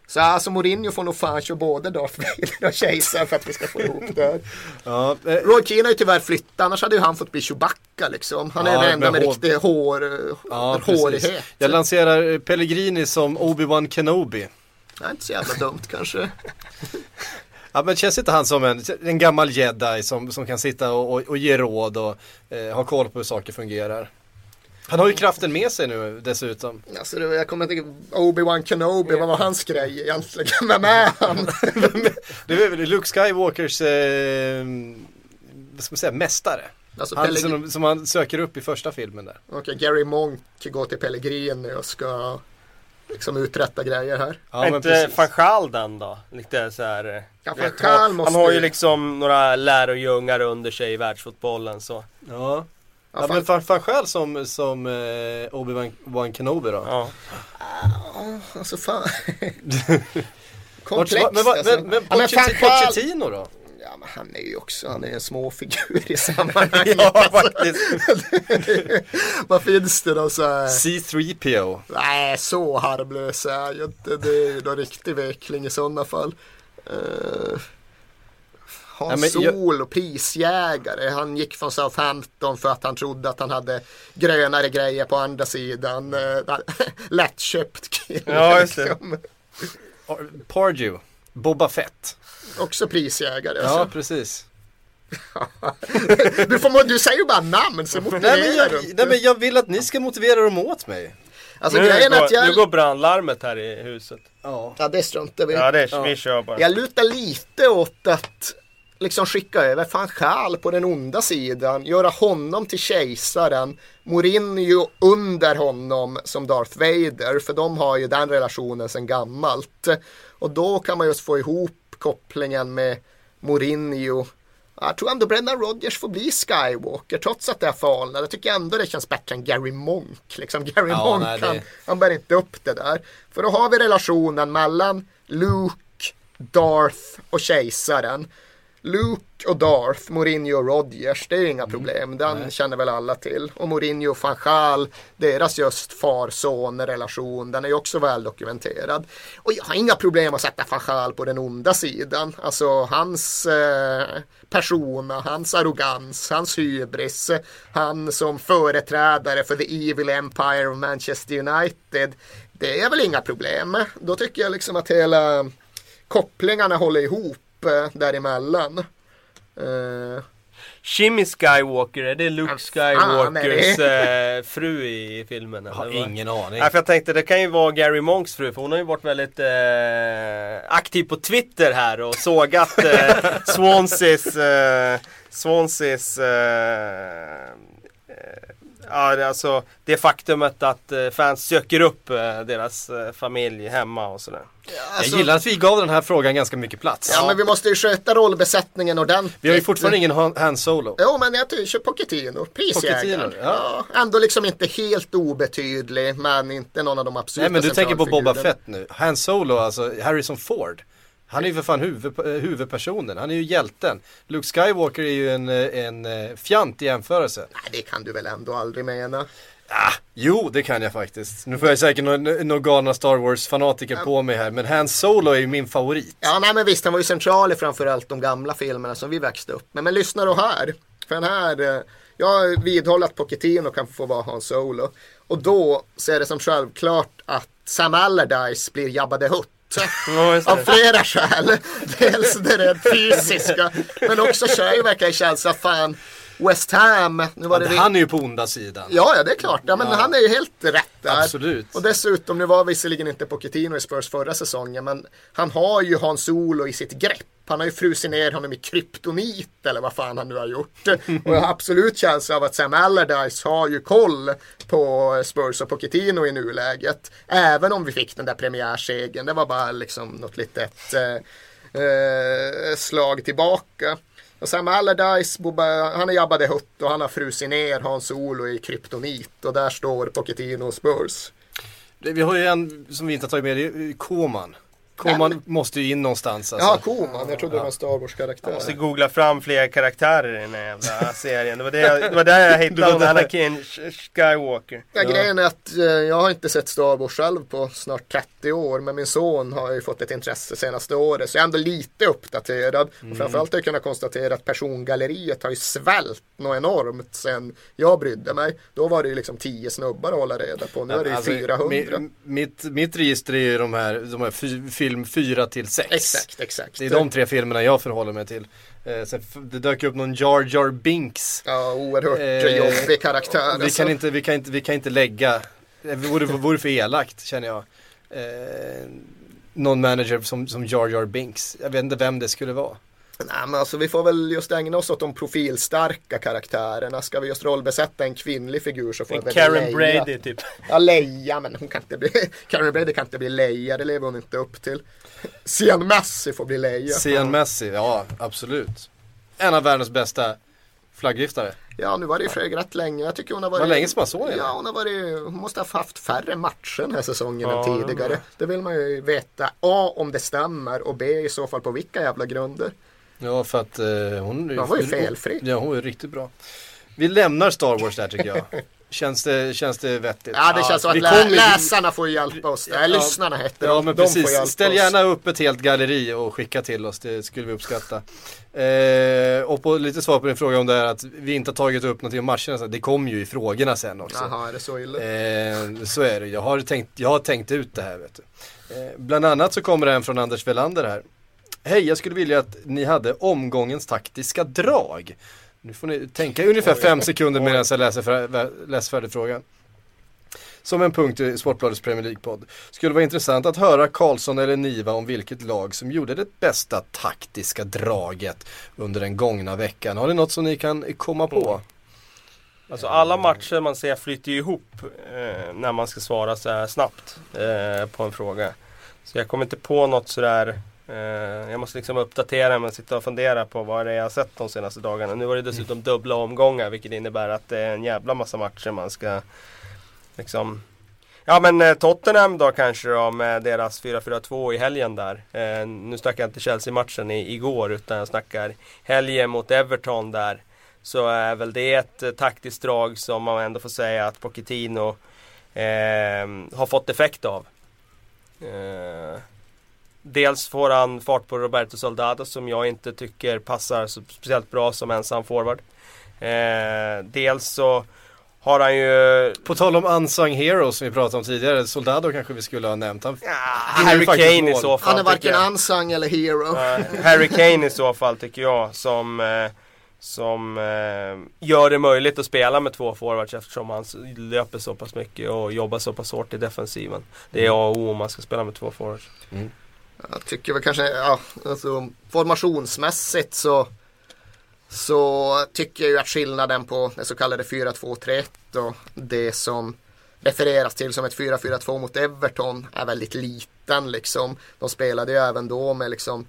så alltså Mourinho får nog fan köra både Darth Vader och kejsaren för att vi ska få ihop det. Ja, eh, Roy Keane har ju tyvärr flyttat, annars hade ju han fått bli Chewbacca liksom. Han är Ja, den enda med med hår. riktig hår, ja, precis. hårighet. Jag lanserar eh, Pellegrini som Obi-Wan Kenobi. Det är inte så jävla dumt kanske. Ja men känns inte han som en, en gammal jedi som, som kan sitta och, och, och ge råd och eh, ha koll på hur saker fungerar? Han har ju kraften med sig nu dessutom. Alltså, det, jag kommer inte ihåg, Obi-Wan Kenobi, vad var hans grej egentligen? Vem är han? Det är väl Luke Skywalkers, eh, vad ska man säga, mästare. Alltså, Han Pellegrini- som, som han söker upp i första filmen där. Okej, Gary Monk går till Pellegrini och ska liksom uträtta grejer här. Ja, är men inte Gaal den då? Lite så här, eh, Ja, vet, måste han har ju ju- liksom några lärojungar under sig i världsfotbollen så. Ja. Ja, Ja, men fan, fan själv som, som eh, Obi-Wan Kenobi då. Ja. Alltså fan. Komplext men, alltså. men, men, Ja, men Pochettino, Pochettino då? Ja, men han är ju också han är en små figur i sammanhanget. Ja, faktiskt. Vad finns det då så här? C3PO. Nej, så harmlös är jag ju inte. Det är ju någon riktig vekling i sådana fall. Uh, Hans Nej, jag- Sol och prisjägare. Han gick från Southampton för att han trodde att han hade grönare grejer på andra sidan. Uh, lättköpt kille. Ja, just liksom. Pardew. Boba Fett. Också prisjägare. Ja, Alltså. precis. Du, får, du säger ju bara namn så Nej men, motiverar jag, du nej men jag vill att ni ska motivera dem åt mig. Alltså nu, är att går, nu jag... går brandlarmet här i huset. Ja. Ja, det struntar vi. Ja, det är, Ja. vi kör bara. Jag lutar lite åt att liksom skicka över van Gaal på den onda sidan, göra honom till kejsaren, Mourinho under honom som Darth Vader, för de har ju den relationen sedan gammalt. Och då kan man just få ihop kopplingen med Mourinho. Jag tror ändå Brendan Rodgers får bli Skywalker trots att det är falnat. Jag tycker ändå det känns bättre än Gary Monk. Liksom Gary Ja, Monk, nej, det- han, han bär inte upp det där. För då har vi relationen mellan Luke, Darth och kejsaren. Luke och Darth, Mourinho och Rodgers, det är inga problem. Den känner väl alla till. Och Mourinho och van Gaal, deras just far-son relation, den är ju också väl dokumenterad. Och jag har inga problem att sätta van Gaal på den onda sidan. Alltså hans eh, persona, hans arrogans, hans hybris, han som företrädare för the evil empire of Manchester United. Det är väl inga problem. Då tycker jag liksom att hela kopplingarna håller ihop eh, däremellan. Eh, Jimmy Skywalker, är det Luke Skywalkers eh, fru i filmen? Jag eller har ingen aning. Nej, för jag tänkte det kan ju vara Gary Monks fru för hon har ju varit väldigt eh, aktiv på Twitter här och sågat eh, Swanseas, eh, Swanseas eh, Ja, det är alltså det faktumet att eh, fans söker upp eh, deras eh, familj hemma och sådär. alltså, jag gillar att vi gav den här frågan ganska mycket plats. Ja men vi måste ju sköta rollbesättningen ordentligt. Vi har ju fortfarande ingen Han Solo. Jo men jag tycker Pochettino, prisjägaren. Ja. Ja. ändå liksom inte helt obetydlig men inte någon av de absoluta Nej men du tänker på Boba. Fett nu. Han Solo, alltså Harrison Ford. Han är ju för fan huvud, eh, huvudpersonen, han är ju hjälten. Luke Skywalker är ju en, eh, en eh, fjant i jämförelse. Nej det kan du väl ändå aldrig mena. Ah, jo, det kan jag faktiskt. Nu får jag säkert någon, någon galna Star Wars-fanatiker på mig här, men Han Solo är ju min favorit. Ja nej men visst han var ju central i framförallt de gamla filmerna som vi växte upp med. Men lyssna då här. För den här, jag vidhåller att Pochettino kan få vara Han Solo. Och då ser det som självklart att Sam Allardyce blir Jabba the Hutt. Ja, det. Av flera skäl. Dels det rent fysiska. Men också skäl verkar det känns att fan West Ham. Nu var det vi- Han är ju på onda sidan. Ja, ja det är klart. Ja, men han är ju helt rätt där. Absolut. Och dessutom, nu var visserligen inte Pochettino i Spurs förra säsongen, men han har ju Hans Solo i sitt grepp. Han har ju frusit ner honom i kryptonit eller vad fan han nu har gjort. Och jag har absolut känsla av att Sam Allardyce har ju koll på Spurs och Pochettino i nuläget. Även om vi fick den där premiärsegern. Det var bara liksom något litet eh, eh, slag tillbaka. Och Sam Allardyce, Boba, han är Jabba the Hutt och han har frusit ner Hans-Olo i kryptonit. Och där står Pochettino och Spurs. Vi har ju en som vi inte har tagit med, det är Koman. Koman måste ju in någonstans alltså. Jaha, Koman. Jag trodde det var en Star Wars-karaktär. Måste googla fram fler karaktärer i den här jävla serien. Det var, det jag, det var där jag hittade. Anakin Skywalker. Ja, grejen är att eh, jag har inte sett Star Wars själv på snart 30 år. Men min son har ju fått ett intresse senaste året. Så jag är ändå lite uppdaterad. Mm. Och framförallt har jag kunnat konstatera att persongalleriet har ju svällt något enormt sen jag brydde mig. Då var det ju liksom 10 snubbar att hålla reda på. Nu är det ju Alltså, 400. mi- mitt, mitt register är ju de här, de här fy, film 4 till 6. Exakt, exakt. Det är de tre filmerna jag förhåller mig till. Eh, sen det dök upp någon Jar Jar Binks. Ja, oerhört Eh, jobbig karaktär. Vi alltså. kan, inte, vi, kan inte, vi kan inte lägga, det vore, vore för elakt känner jag. Eh, någon manager som, som Jar Jar Binks. Jag vet inte vem det skulle vara. Nej, men alltså, vi får väl just ägna oss åt de profilstarka karaktärerna. Ska vi just rollbesätta en kvinnlig figur så får det väl bli Karen Leia. Brady typ. Ja, Leia, men hon kan inte bli... Karen Brady kan inte bli Leia, det lever hon inte upp till. Sian Messi får bli Leia. Sian Messi, ja absolut. En av världens bästa flaggviftare. Ja, nu var det ju för rätt länge. Jag tycker hon har varit... Var länge som man såg. Ja, hon har varit... Hon måste ha haft färre matcher den här säsongen Ja, än tidigare. Det vill man ju veta. A. Om det stämmer och B. I så fall på vilka jävla grunder. Ja, för att eh, hon... De var ju felfri. Ja, hon är riktigt bra. Vi lämnar Star Wars där tycker jag. Känns det, känns det vettigt? Ja, det känns som att lä kommer- läsarna får hjälpa oss. Nej, Ja. lyssnarna heter Ja men de precis, ställ gärna upp ett helt galleri och skicka till oss, det skulle vi uppskatta. Eh, och på lite svar på din fråga om det här att vi inte har tagit upp någonting om matcherna, det kommer ju i frågorna sen också. Jaha, är det så illa? Eh, så är det, jag har tänkt, jag har tänkt ut det här vet du. Eh, bland annat så kommer det en från Anders Velander här. Hej, jag skulle vilja att ni hade omgångens taktiska drag. Nu får ni tänka ungefär fem sekunder medan jag läser, för, läser färdigt frågan. Som en punkt i Sportbladets Premier League-podd. Skulle vara intressant att höra Karlsson eller Niva om vilket lag som gjorde det bästa taktiska draget under den gångna veckan. Har ni något som ni kan komma på? Alltså alla matcher man ser flyter ju ihop eh, när man ska svara så här snabbt eh, på en fråga. Så jag kommer inte på något sådär Eh, jag måste liksom uppdatera mig och sitta och fundera på vad det är jag har sett de senaste dagarna. Nu var det dessutom dubbla omgångar vilket innebär att det är en jävla massa matcher man ska liksom Ja men eh, Tottenham då kanske då med deras 4-4-2 i helgen där. Eh, nu snackar jag inte Chelsea-matchen igår utan jag snackar helgen mot Everton där. Så är väl det ett eh, taktiskt drag som man ändå får säga att Pochettino eh, har fått effekt av. Eh, dels får han fart på Roberto Soldado som jag inte tycker passar så speciellt bra som ensam forward. Eh, dels så har han ju På tal om unsung heroes som vi pratade om tidigare, Soldado kanske vi skulle ha nämnt. Han, Ja, Harry Kane i så fall. Han är varken jag. unsung eller hero. Ja, Harry Kane i så fall tycker jag som, eh, som eh, gör det möjligt att spela med två forwards eftersom han löper så pass mycket och jobbar så pass hårt i defensiven. Det är A och O om man ska spela med två forwards. Jag tycker väl kanske, ja, alltså formationsmässigt så så tycker jag ju att skillnaden på det så kallade 4-2-3-1 och det som refereras till som ett 4-4-2 mot Everton är väldigt liten liksom. De spelade ju även då med liksom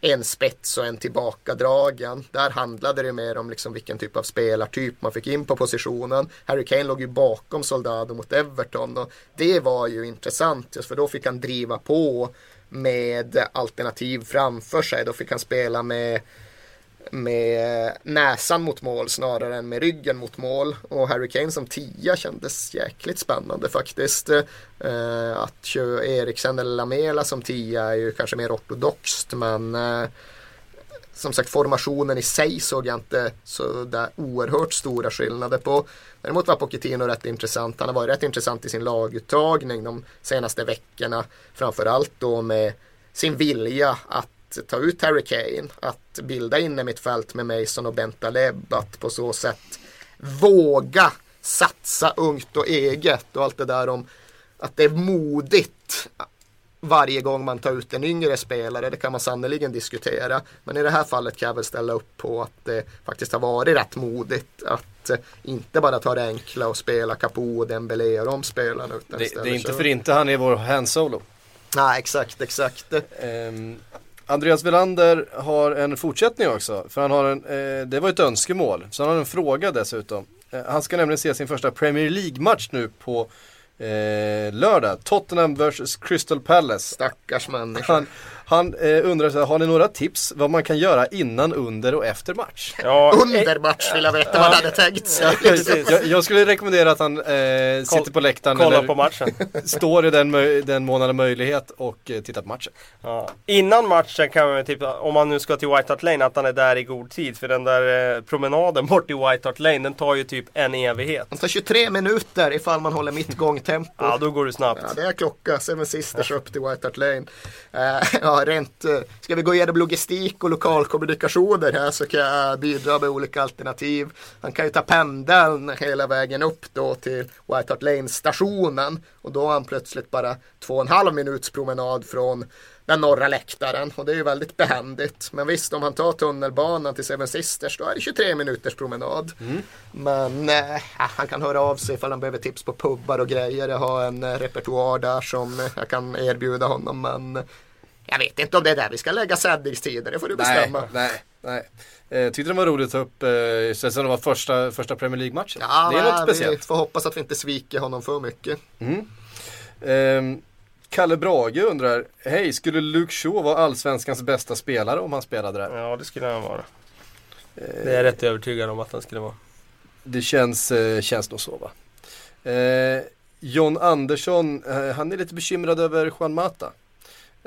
en spets och en tillbakadragen. Där handlade det mer om liksom vilken typ av spelartyp man fick in på positionen. Harry Kane låg ju bakom Soldado mot Everton och det var ju intressant just för då fick han driva på med alternativ framför sig. Då fick han spela med med näsan mot mål snarare än med ryggen mot mål. Och Harry Kane som tia kändes jäkligt spännande faktiskt. Eh, att köra Eriksen eller Lamela som tia är ju kanske mer ortodoxt men eh, som sagt formationen i sig såg jag inte så där oerhört stora skillnader på. Däremot var Pochettino rätt intressant. Han har varit rätt intressant i sin laguttagning de senaste veckorna. Framförallt då med sin vilja att ta ut Harry Kane, att bilda inne mitt fält med Mason och Bentaleb, att på så sätt våga satsa ungt och eget och allt det där om att det är modigt varje gång man tar ut en yngre spelare, det kan man sannoliken diskutera. Men i det här fallet kan jag väl ställa upp på att det faktiskt har varit rätt modigt att eh, inte bara ta det enkla och spela Capo och Dembélé och de spelarna. Utan det, det är inte för inte han är vår hand solo. Nej, exakt, exakt. Ehm, Andreas Velander har en fortsättning också. För han har en, eh, det var ett önskemål. Så han har en fråga dessutom. Eh, han ska nämligen se sin första Premier League-match nu på eh, lördag. Tottenham vs Crystal Palace. Stackars människa. Han, han eh, undrar så här, har ni några tips vad man kan göra innan, under och efter match? Ja, Under match vill jag veta vad han hade tänkt jag, jag skulle rekommendera att han eh, sitter på läktaren Kolla eller på matchen. står i den, den mån han har möjlighet och eh, tittar på matchen. Ja. Innan matchen kan man typ, om man nu ska till White Hart Lane, att han är där i god tid. För den där eh, promenaden bort till White Hart Lane, den tar ju typ en evighet. Det tar 23 minuter ifall man håller mitt gångtempo. Ja, då går det snabbt. Ja, det är klocka. Seven Sisters upp till White Hart Lane. Eh, rent, eh, ska vi gå igenom logistik och lokalkommunikationer här så kan jag bidra med olika alternativ. Han kan ju ta pendeln hela vägen upp då till White Hart Lane stationen och då har han plötsligt bara två och en halv minuts promenad från den norra läktaren och det är ju väldigt behändigt. Men visst, om han tar tunnelbanan till Seven Sisters då är det 23 minuters promenad. Men eh, han kan höra av sig ifall han behöver tips på pubbar och grejer. Jag har en eh, repertoar där som eh, jag kan erbjuda honom. Men jag vet inte om det är där vi ska lägga sändningstider. Det får du bestämma. nej, nej. Eh, tyckte det var roligt att ta upp, eh, så det var första, första Premier League-matchen. Ja, det är något vi speciellt. får hoppas att vi inte sviker honom för mycket. Ehm, Kalle Brage undrar, hej, skulle Luke Shaw vara allsvenskans bästa spelare om han spelade där? Ja, det skulle han vara. Det är jag rätt övertygad om att han skulle vara. Det känns, eh, känns nog så va. Eh, John Andersson, eh, han är lite bekymrad över Juan Mata.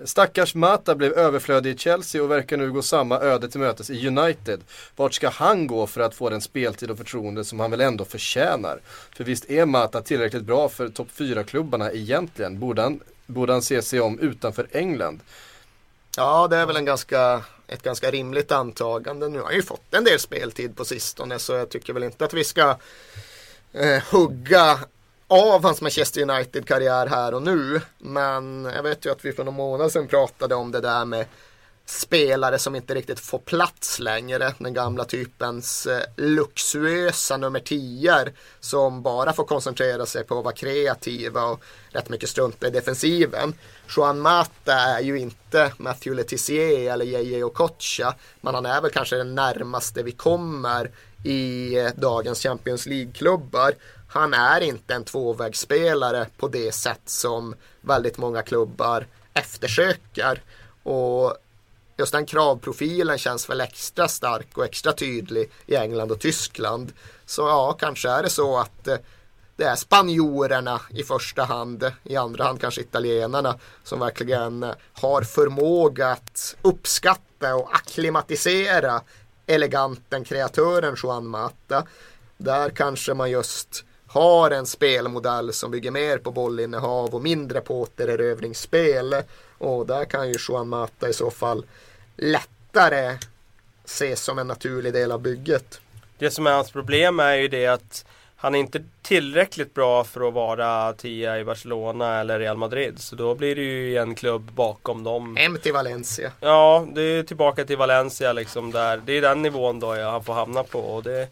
Stackars Mata blev överflödig i Chelsea och verkar nu gå samma öde till mötes i United. Vart ska han gå för att få den speltid och förtroende som han väl ändå förtjänar? För visst är Mata tillräckligt bra för topp 4-klubbarna egentligen? Borde han, borde han se sig om utanför England? Ja, det är väl en ganska, ett ganska rimligt antagande. Nu har han ju fått en del speltid på sistone så jag tycker väl inte att vi ska eh, hugga av hans Manchester United-karriär här och nu. Men jag vet ju att vi för någon månad sedan pratade om det där med spelare som inte riktigt får plats längre. Den gamla typens eh, luxuösa nummer 10 som bara får koncentrera sig på att vara kreativa och rätt mycket strunta i defensiven. Juan Mata är ju inte Matthew Letizier eller JJ Okocha men han är väl kanske den närmaste vi kommer i eh, dagens Champions League-klubbar. Han är inte en tvåvägsspelare på det sätt som väldigt många klubbar eftersöker. Och just den kravprofilen känns väl extra stark och extra tydlig i England och Tyskland. Så ja, kanske är det så att eh, det är spanjorerna i första hand, i andra hand kanske italienarna som verkligen eh, har förmåga att uppskatta och akklimatisera eleganten kreatören Juan Mata. Där kanske man just har en spelmodell som bygger mer på bollinnehav och mindre på återerövringsspel. Och där kan ju Juan Mata i så fall lättare ses som en naturlig del av bygget. Det som är hans problem är ju det att han är inte tillräckligt bra för att vara tia i Barcelona eller Real Madrid. Så då blir det ju en klubb bakom dem. Hem till Valencia. Ja, det är tillbaka till Valencia liksom där. Det är den nivån då han får hamna på. Och det,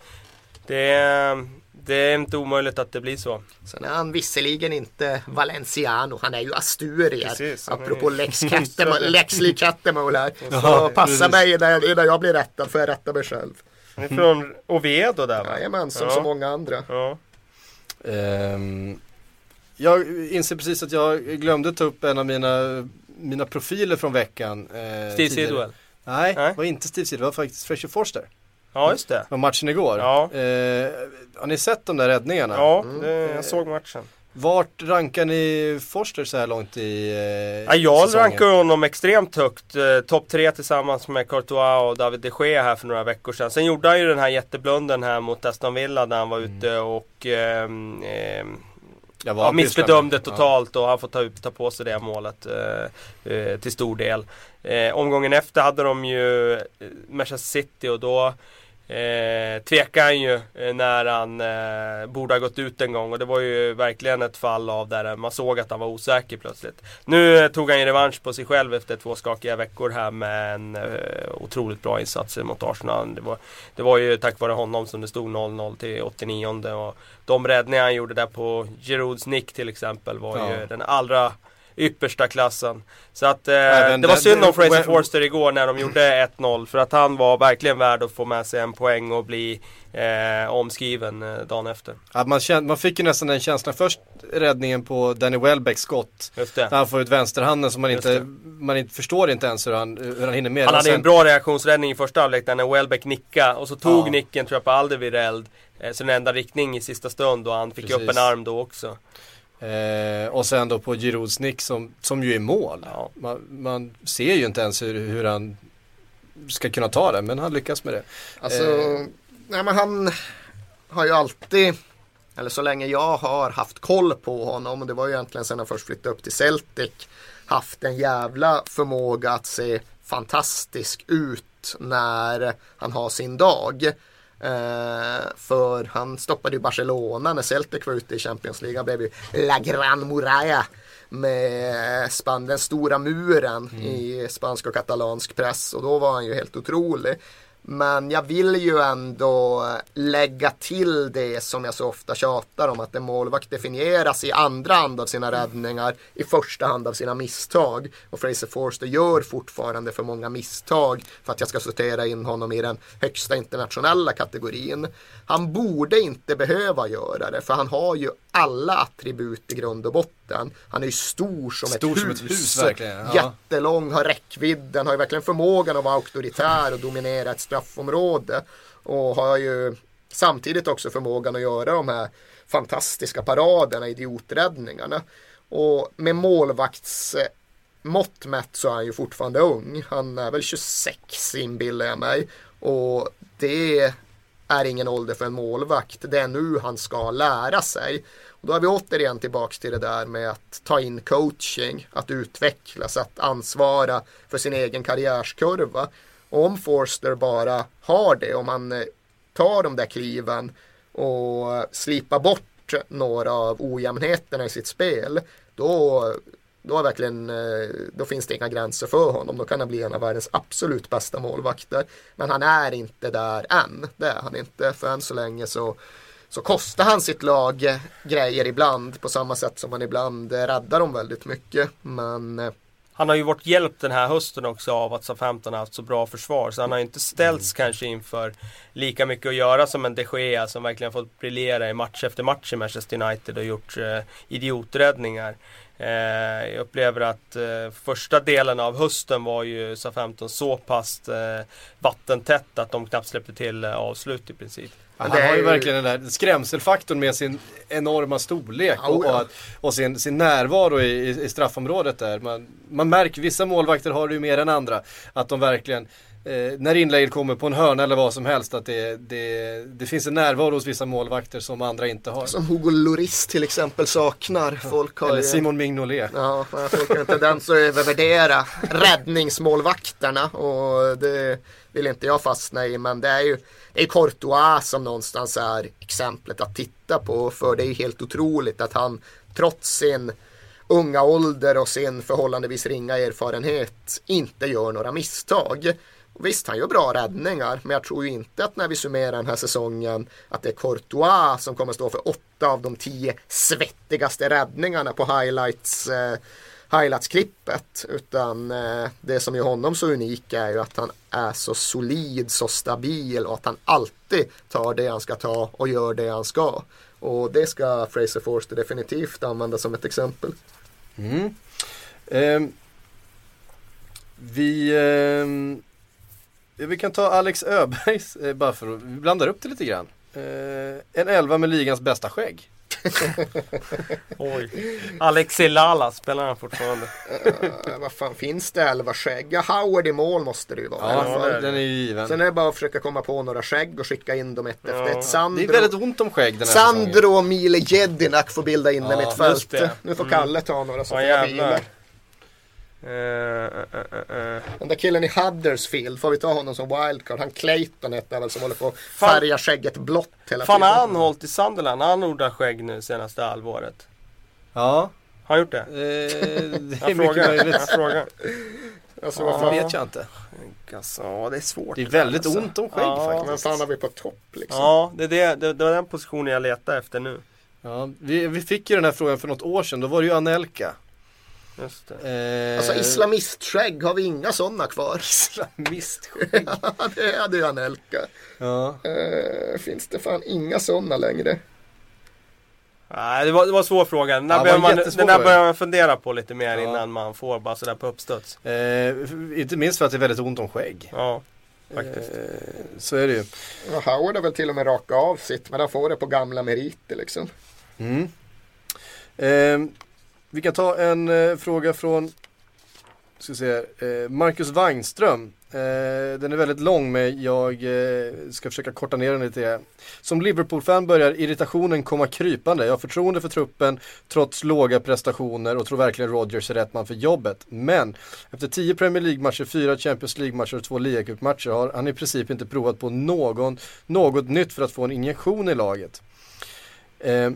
det, det är inte omöjligt att det blir så. Sen är han visserligen inte valenciano, han är ju asturier. Precis, han är Apropå ju- Lex Kattemol, Lex Lee Kattemol här. Ja, Så passa mig när, när jag blir rättad, får jag rätta mig själv. Han är från Oviedo där va? Jajamän, som Ja. så många andra. Ja. Ehm, jag inser precis att jag glömde ta upp en av mina, mina profiler från veckan. Eh, Steve. Sidwell. Nej, Nej. det var inte Steve Sidwell, det var faktiskt Fresher Forster. Ja, just det. Var matchen igår. Ja. Eh, har ni sett de där räddningarna? Ja, det, jag såg matchen. Vart rankar ni Forster så här långt i eh, Ja, jag säsongen? rankar honom extremt högt. Eh, Topp tre tillsammans med Courtois och David de Gea här för några veckor sedan. Sen gjorde han ju den här jätteblunden här mot Aston Villa när han var ute och ehm, ehm, Jag var ja, missbedömde totalt och han får ta, ut- ta på sig det målet eh, eh, till stor del. Eh, omgången efter hade de ju eh, Manchester City och då Eh, tvekade han ju eh, när han eh, borde ha gått ut en gång och det var ju verkligen ett fall av där man såg att han var osäker plötsligt. Nu eh, tog han ju revansch på sig själv efter två skakiga veckor här med en eh, otroligt bra insats mot Arsenal. Det var, det var ju tack vare honom som det stod 0-0 till 89 och de räddningar han gjorde där på Girouds nick till exempel var Ja. ju den allra yppersta klassen. Så att eh, Även det var synd om Fraser Forster igår när de gjorde 1-0 för att han var verkligen värd att få med sig en poäng och bli eh, omskriven eh, dagen efter. Ja, man, kände, man fick ju nästan den känslan först räddningen på Danny Welbecks skott. Där han får ut vänsterhanden som man Just inte, det. man inte förstår inte ens hur han, hur han hinner med. Han hade sen- en bra reaktionsräddning i första halvlek när Welbeck nickade och så tog Ja. nicken tror jag på Alderweireld. Eh, så den enda riktning i sista stund och han fick Precis. upp en arm då också. Eh, och sen då på Girouds nick som, som ju är mål. Ja. Man, man ser ju inte ens hur, hur han ska kunna ta det, men han lyckas med det. Alltså, Eh. nej men han har ju alltid, eller så länge jag har haft koll på honom, och det var ju egentligen sen han först flyttade upp till Celtic, haft en jävla förmåga att se fantastisk ut när han har sin dag. Eh, för han stoppade ju Barcelona när Celtic var ute i Champions League. Han blev ju La Gran Muralla med span, den stora muren i spansk och katalansk press och då var han ju helt otrolig. Men jag vill ju ändå lägga till det som jag så ofta tjatar om att en målvakt definieras i andra hand av sina räddningar, i första hand av sina misstag. Och Fraser Forster gör fortfarande för många misstag för att jag ska sortera in honom i den högsta internationella kategorin. Han borde inte behöva göra det för han har ju alla attribut i grund och botten. Han är ju stor som, Stor ett, som hus. ett hus, verkligen, ja. Jättelång, har räckvidden, har ju verkligen förmågan att vara auktoritär och dominera ett straffområde. Och har ju samtidigt också förmågan att göra de här fantastiska paraderna, idioträddningarna. Och med målvaktsmått mätt så är han ju fortfarande ung. Han är väl 26 inbillar jag mig. Och det är ingen ålder för en målvakt. Det är nu han ska lära sig. Och då är vi återigen tillbaks till det där med att ta in coaching, att utvecklas, att ansvara för sin egen karriärskurva. Och om Forster bara har det, om han eh, tar de där kliven och slipar bort några av ojämnheterna i sitt spel, då, då, är verkligen, eh, då finns det inga gränser för honom. Då kan han bli en av världens absolut bästa målvakter. Men han är inte där än. Det är han inte. För än så länge så, så kostar han sitt lag eh, grejer ibland. På samma sätt som han ibland räddar dem väldigt mycket. Men han har ju varit hjälpt den här hösten också av att Southampton har haft så bra försvar. Så han har ju inte ställts kanske inför lika mycket att göra som en de Gea som verkligen fått briljera i match efter match i Manchester United och gjort eh, idioträddningar. Eh, jag upplever att eh, första delen av hösten var ju Southampton så pass eh, vattentätt att de knappt släppte till avslut i princip. Han har ju verkligen den där skrämselfaktorn med sin enorma storlek och, ja. och, och sin, sin närvaro i, i, i straffområdet där. Man, man märker, vissa målvakter har det ju mer än andra. Att de verkligen, eh, när inlägget kommer på en hörna eller vad som helst, att det, det, det finns en närvaro hos vissa målvakter som andra inte har. som Hugo Lloris till exempel saknar. Folk har Eller Simon Mignolet. Ja, folk har en tendens att övervärdera räddningsmålvakterna och det vill inte jag fastna i. Men det är ju det är Courtois som någonstans är exemplet att titta på. För det är ju helt otroligt att han trots sin unga ålder och sin förhållandevis ringa erfarenhet inte gör några misstag. Och visst, han gör bra räddningar, men jag tror ju inte att när vi summerar den här säsongen att det är Courtois som kommer stå för åtta av de tio svettigaste räddningarna på highlights, eh, highlightsklippet. Utan eh, det som gör honom så unik är ju att han är så solid, så stabil och att han alltid tar det han ska ta och gör det han ska. Och det ska Fraser Forster definitivt använda som ett exempel. Mm. Ehm, vi, eh, vi kan ta Alex Öbergs, eh, bara för att vi blandar upp det lite grann. Eh, en elva med ligans bästa skägg. Oj. Alexi Lala spelar han fortfarande. Eh, vad fan finns det elva skägg? Ja, Howard i mål måste det ju vara. Ja, fall. den är ju given. Sen är det bara att försöka komma på några skägg och skicka in dem ett efter Ja. ett. Det är Sandro, väldigt ont om skägg den här. Sandro och Mile Jedinak får bilda in Ja, mittfält. det. Nu får Mm. Kalle ta några så får jag vila. Eh, eh, eh. Den där killen i Huddersfield, får vi ta honom som wildcard? Han Clayton heter väl som håller på att färga skägget blått hela Fan har tiden. han hållit i Sunderland? Har han odlat skägg nu senaste halvåret? Ja, Har han gjort det? eh, det är Jag mycket frågar. möjligt. Jag frågar. Alltså, vad Det fan, vet jag inte. Alltså, ja, det är svårt. Det är väldigt alltså. ont om skägg Ja. faktiskt. fan har vi på topp liksom? Ja, det, är det, det, det var den positionen jag letade efter nu. Ja, vi, vi fick ju den här frågan för något år sedan, då var det ju Anelka. Just det. Eh, Alltså islamistskägg, har vi inga sådana kvar? Islamistskägg. Ja, det hade ju Anelka. Ja. Eh, finns det fan inga sådana längre? Nej, det var, det var en svår fråga. Den där, Ja, man, den där behöver man fundera på lite mer Ja. innan man får bara sådär på uppstuds. Eh, inte minst för att det är väldigt ont om skägg. Ja, faktiskt. Eh, så är det ju. Ja, Howard har väl till och med raka av sitt, men han får det på gamla meriter liksom. Mm. Eh, vi kan ta en eh, fråga från ska se, eh, Marcus Wangström. Eh, den är väldigt lång men jag eh, ska försöka korta ner den lite. Som Liverpool-fan börjar irritationen komma krypande. Jag har förtroende för truppen trots låga prestationer och tror verkligen Rodgers är rätt man för jobbet. Men efter 10 Premier League-matcher, 4 Champions League-matcher och 2 Liga-cupmatcher har han i princip inte provat på någon, något nytt för att få en injektion i laget. Eh,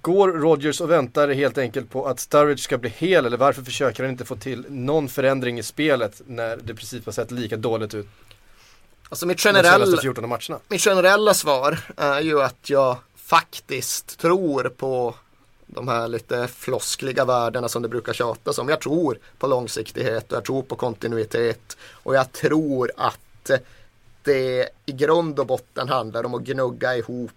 Går Rodgers och väntar helt enkelt på att Sturridge ska bli hel eller varför försöker han inte få till någon förändring i spelet när det i princip har sett lika dåligt ut Alltså mitt generella, 14 matcherna? mitt generella svar är ju att jag faktiskt tror på de här lite floskliga värdena som det brukar tjatas om. Jag tror på långsiktighet och jag tror på kontinuitet och jag tror att det i grund och botten handlar om att gnugga ihop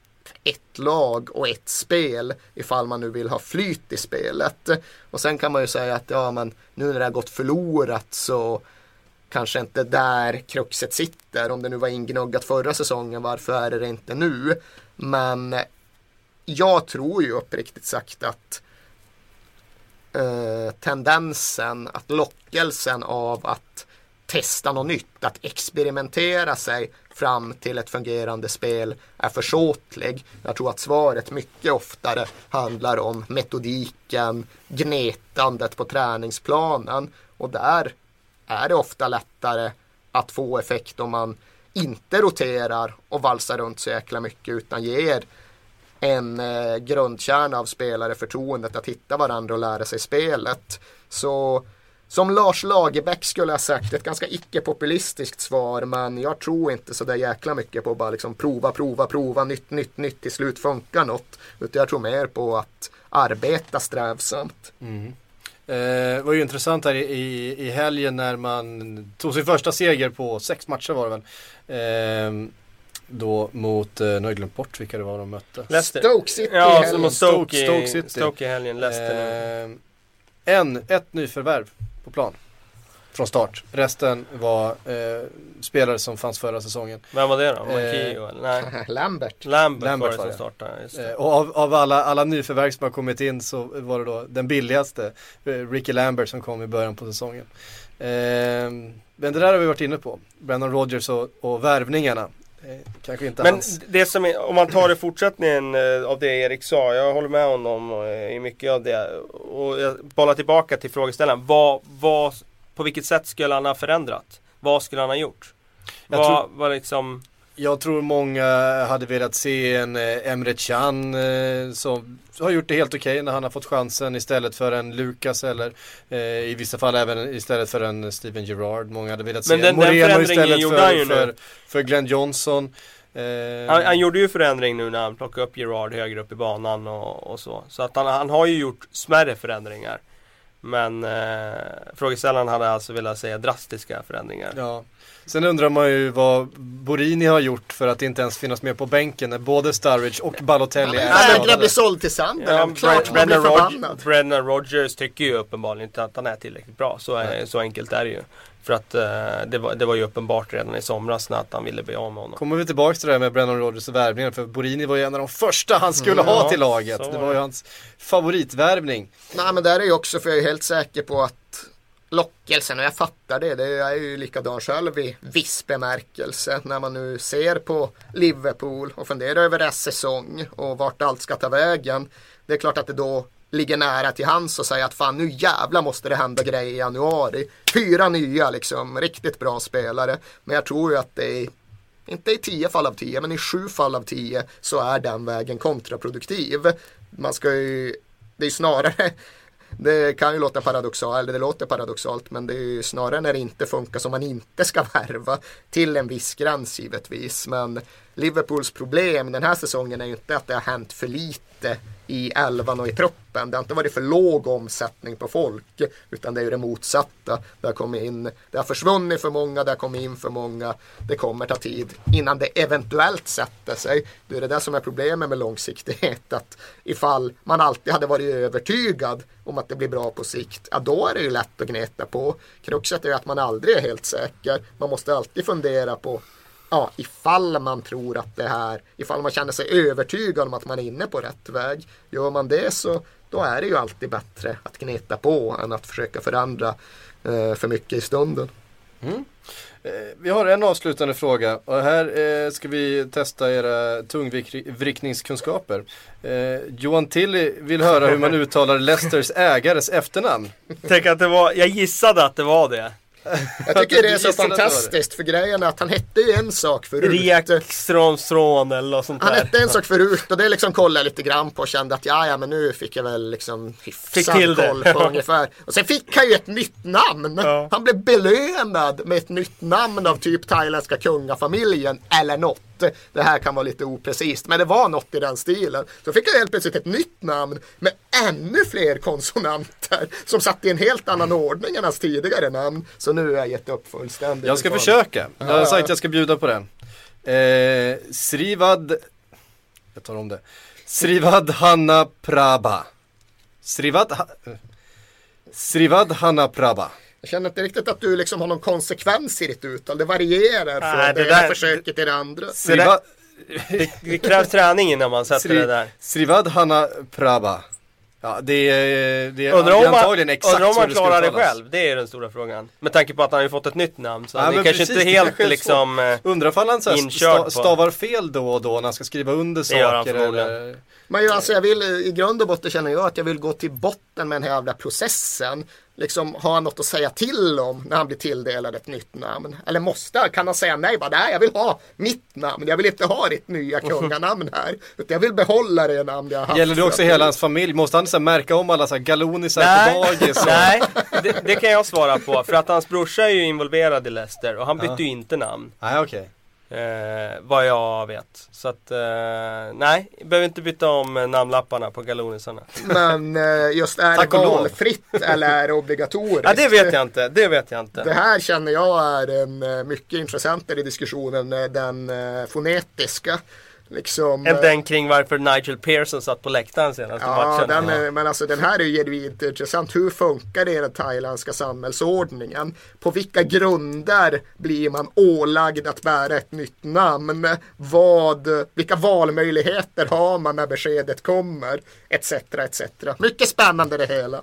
ett lag och ett spel ifall man nu vill ha flyt i spelet. Och sen kan man ju säga att ja, men nu när det har gått förlorat så kanske inte där kruxet sitter. Om det nu var ingnuggat förra säsongen, varför är det inte nu? Men jag tror ju uppriktigt sagt att eh, tendensen, att lockelsen av att testa något nytt, att experimentera sig fram till ett fungerande spel är försåtlig. Jag tror att svaret mycket oftare handlar om metodiken, gnetandet på träningsplanen och där är det ofta lättare att få effekt om man inte roterar och valsar runt så jäkla mycket utan ger en eh, grundkärna av spelare förtroendet att hitta varandra och lära sig spelet. Så som Lars Lagerbäck skulle ha sagt, ett ganska icke-populistiskt svar men jag tror inte så där jäkla mycket på att bara liksom prova, prova, prova, nytt, nytt, nytt, till slut funkar något. Utan jag tror mer på att arbeta strävsamt. Mm. Eh, det var ju intressant här i, i helgen när man tog sin första seger på sex matcher var det väl. Eh, då mot, eh, nu har jag glömt bort vilka det var de mötte. Leicester. Stoke City Ja, som mot Stoke, Stoke- City. Stoke i helgen. Leicester. Eh, en, ett nyförvärv på plan. Från start. Resten var eh, spelare som fanns förra säsongen. Vem var det då? Makio eller? Nej. Lambert. Lambert, Lambert var det som startade. Just Eh, och av, av alla, alla nyförvärv som har kommit in så var det då den billigaste. eh, Ricky Lambert som kom i början på säsongen. Eh, men det där har vi varit inne på. Brandon Rodgers och, och värvningarna. Eh, kanske inte Men hans. det som är, om man tar i fortsättningen eh, av det Erik sa, jag håller med honom eh, i mycket av det. Och jag bollar tillbaka till frågeställaren. Vad, vad, på vilket sätt skulle han ha förändrat? Vad skulle han ha gjort? Jag Vad, tror- vad liksom, Jag tror många hade velat se en eh, Emre Can eh, som har gjort det helt okej när han har fått chansen istället för en Lukas eller eh, i vissa fall även istället för en Steven Gerrard. Många hade velat se Men den- en den Moreno istället för, för, för Glenn Johnson. Eh, han, han gjorde ju förändring nu när han plockade upp Gerard högre upp i banan och, och så. Så att han, han har ju gjort smärre förändringar. Men eh, frågeställaren hade alltså velat säga drastiska förändringar. Ja. Sen undrar man ju vad Borini har gjort för att inte ens finnas med på bänken när både Sturridge och Balotelli är Han vägrar bli skadade. såld till Sunderland. Klart man blir förbannad. Brendan Rodgers tycker ju uppenbarligen inte att han är tillräckligt bra. Så, är, så enkelt är det ju. För att eh, det, var, det var ju uppenbart redan i somras när att han ville bli av med honom. Kommer vi tillbaka till det här med Brennan Rodgers och värvningen för Borini var ju en av de första han skulle ha Ja, till laget. Det var ju hans favoritvärvning. Nej men där är ju också för jag är helt säker på att lockelsen och jag fattar det. Det är ju likadan själv i viss bemärkelse när man nu ser på Liverpool och funderar över deras säsong och vart allt ska ta vägen. Det är klart att det då ligger nära till hands och säga att fan nu jävla måste det hända grejer i januari. Fyra nya liksom, riktigt bra spelare. Men jag tror ju att det är inte i tio fall av tio, men i sju fall av tio så är den vägen kontraproduktiv. Man ska ju, det är snarare, det kan ju låta paradoxalt, eller det låter paradoxalt, men det är ju snarare när det inte funkar som man inte ska värva till en viss gräns givetvis. Men Liverpools problem den här säsongen är ju inte att det har hänt för lite i elvan och i truppen. Det har inte varit för låg omsättning på folk, utan det är ju det motsatta. Det har kommit in, det har försvunnit för många, det har kommit in för många. Det kommer ta tid innan det eventuellt sätter sig. Det är det där som är problemet med långsiktighet, att ifall man alltid hade varit övertygad om att det blir bra på sikt, ja då är det ju lätt att gneta på. Kruxet är ju att man aldrig är helt säker. Man måste alltid fundera på ja, ifall man tror att det här, ifall man känner sig övertygad om att man är inne på rätt väg. Gör man det så då är det ju alltid bättre att gneta på än att försöka förändra eh, för mycket i stunden. Eh, Vi har en avslutande fråga och här eh, ska vi testa era tungvrickningskunskaper. Eh, Johan Tilly vill höra hur man uttalar Leicesters ägares efternamn. Tänk att det var, jag gissade att det var det. Jag tycker det är så fantastiskt för grejen är att han hette ju en sak förut. Riekstromstrån eller något sånt Han där. hette en sak förut och det liksom kollade jag lite grann på och kände att ja, ja men nu fick jag väl liksom hyfsad koll på ungefär. Och sen fick han ju ett nytt namn. Ja. Han blev belönad med ett nytt namn av typ thailändska kungafamiljen eller något. Det här kan vara lite oprecist men det var något i den stilen. Så fick han helt plötsligt ett nytt namn med ännu fler konsonanter som satt i en helt annan ordning än hans tidigare namn. Så nu har jag gett upp fullständigt. Jag ska försöka. Jag har sagt att jag ska bjuda på den. Eh, Srivad Jag tar om det. Srivad Hanna Prabha. Srivad, ha, Srivad Hanna Prabha. Jag känner inte riktigt att du liksom har någon konsekvens i ditt uttal. Det varierar från Nej, det, det ena försöket till det andra. Srivad, Det, det krävs träning innan man sätter det Sri, där. Srivad Hanna Prabha. Ja, det är, det är, Undrar det om antagligen exakt undrar om det ska klarar det själv. Det är den stora frågan. Med tanke på att han har ju fått ett nytt namn. Så Ja, han är kanske precis, inte det helt kanske liksom... eh, Undrar ifall han så här stavar fel då och då när han ska skriva under Det gör han saker eller... Men ju, alltså, jag vill, i grund och botten känner jag att jag vill gå till botten med den här jävla processen. Liksom, har han något att säga till om när han blir tilldelad ett nytt namn? Eller måste Kan han säga nej? Bara, nej, jag vill ha mitt namn. Jag vill inte ha ditt nya kunganamn här. Utan jag vill behålla det namn jag har haft. Gäller det också hela hans familj? Måste han så här, märka om alla så här galonisar på Nej, dagis? och- nej det, det kan jag svara på. För att hans brorsa är ju involverad i Leicester och han bytte ju inte namn. Nej, okej. Eh, vad jag vet. Så att, eh, nej, behöver inte byta om eh, namnlapparna på galonisarna. Men eh, just är Tack det valfritt eller är det obligatoriskt? Ja, det vet jag inte. Det vet jag inte. Det här känner jag är en eh, mycket intressantare diskussion än eh, den fonetiska. Liksom, Än eh, den kring varför Nigel Pearson satt på läktaren senaste Ja, matchen. den är, men alltså den här är ju genuint intressant. Hur funkar det i den thailändska samhällsordningen? På vilka grunder blir man ålagd att bära ett nytt namn? Vad, vilka valmöjligheter har man när beskedet kommer? Etc, etc. Mycket spännande det hela.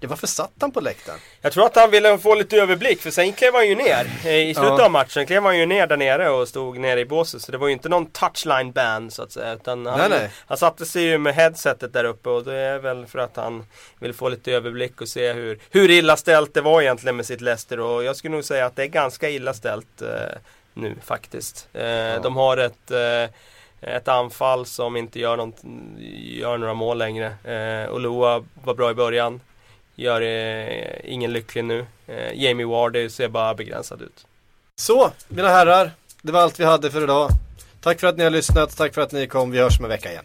Ja, varför satt han på läktaren? Jag tror att han ville få lite överblick för sen klev han ju ner. Eh, I slutet Ja. av matchen klev han ju ner där nere och stod nere i båset. Så det var ju inte någon touchline ban så att säga. Utan han, Nej, nej. han satte sig ju med headsetet där uppe och det är väl för att han vill få lite överblick och se hur, hur illa ställt det var egentligen med sitt Leicester. Och jag skulle nog säga att det är ganska illa ställt eh, nu faktiskt. Eh, De har ett eh, ett anfall som inte gör, något, gör några mål längre. Eh, Olua var bra i början. Gör eh, ingen lycklig nu. Eh, Jamie Wardy ser bara begränsad ut. Så, mina herrar. Det var allt vi hade för idag. Tack för att ni har lyssnat. Tack för att ni kom. Vi hörs om en vecka igen.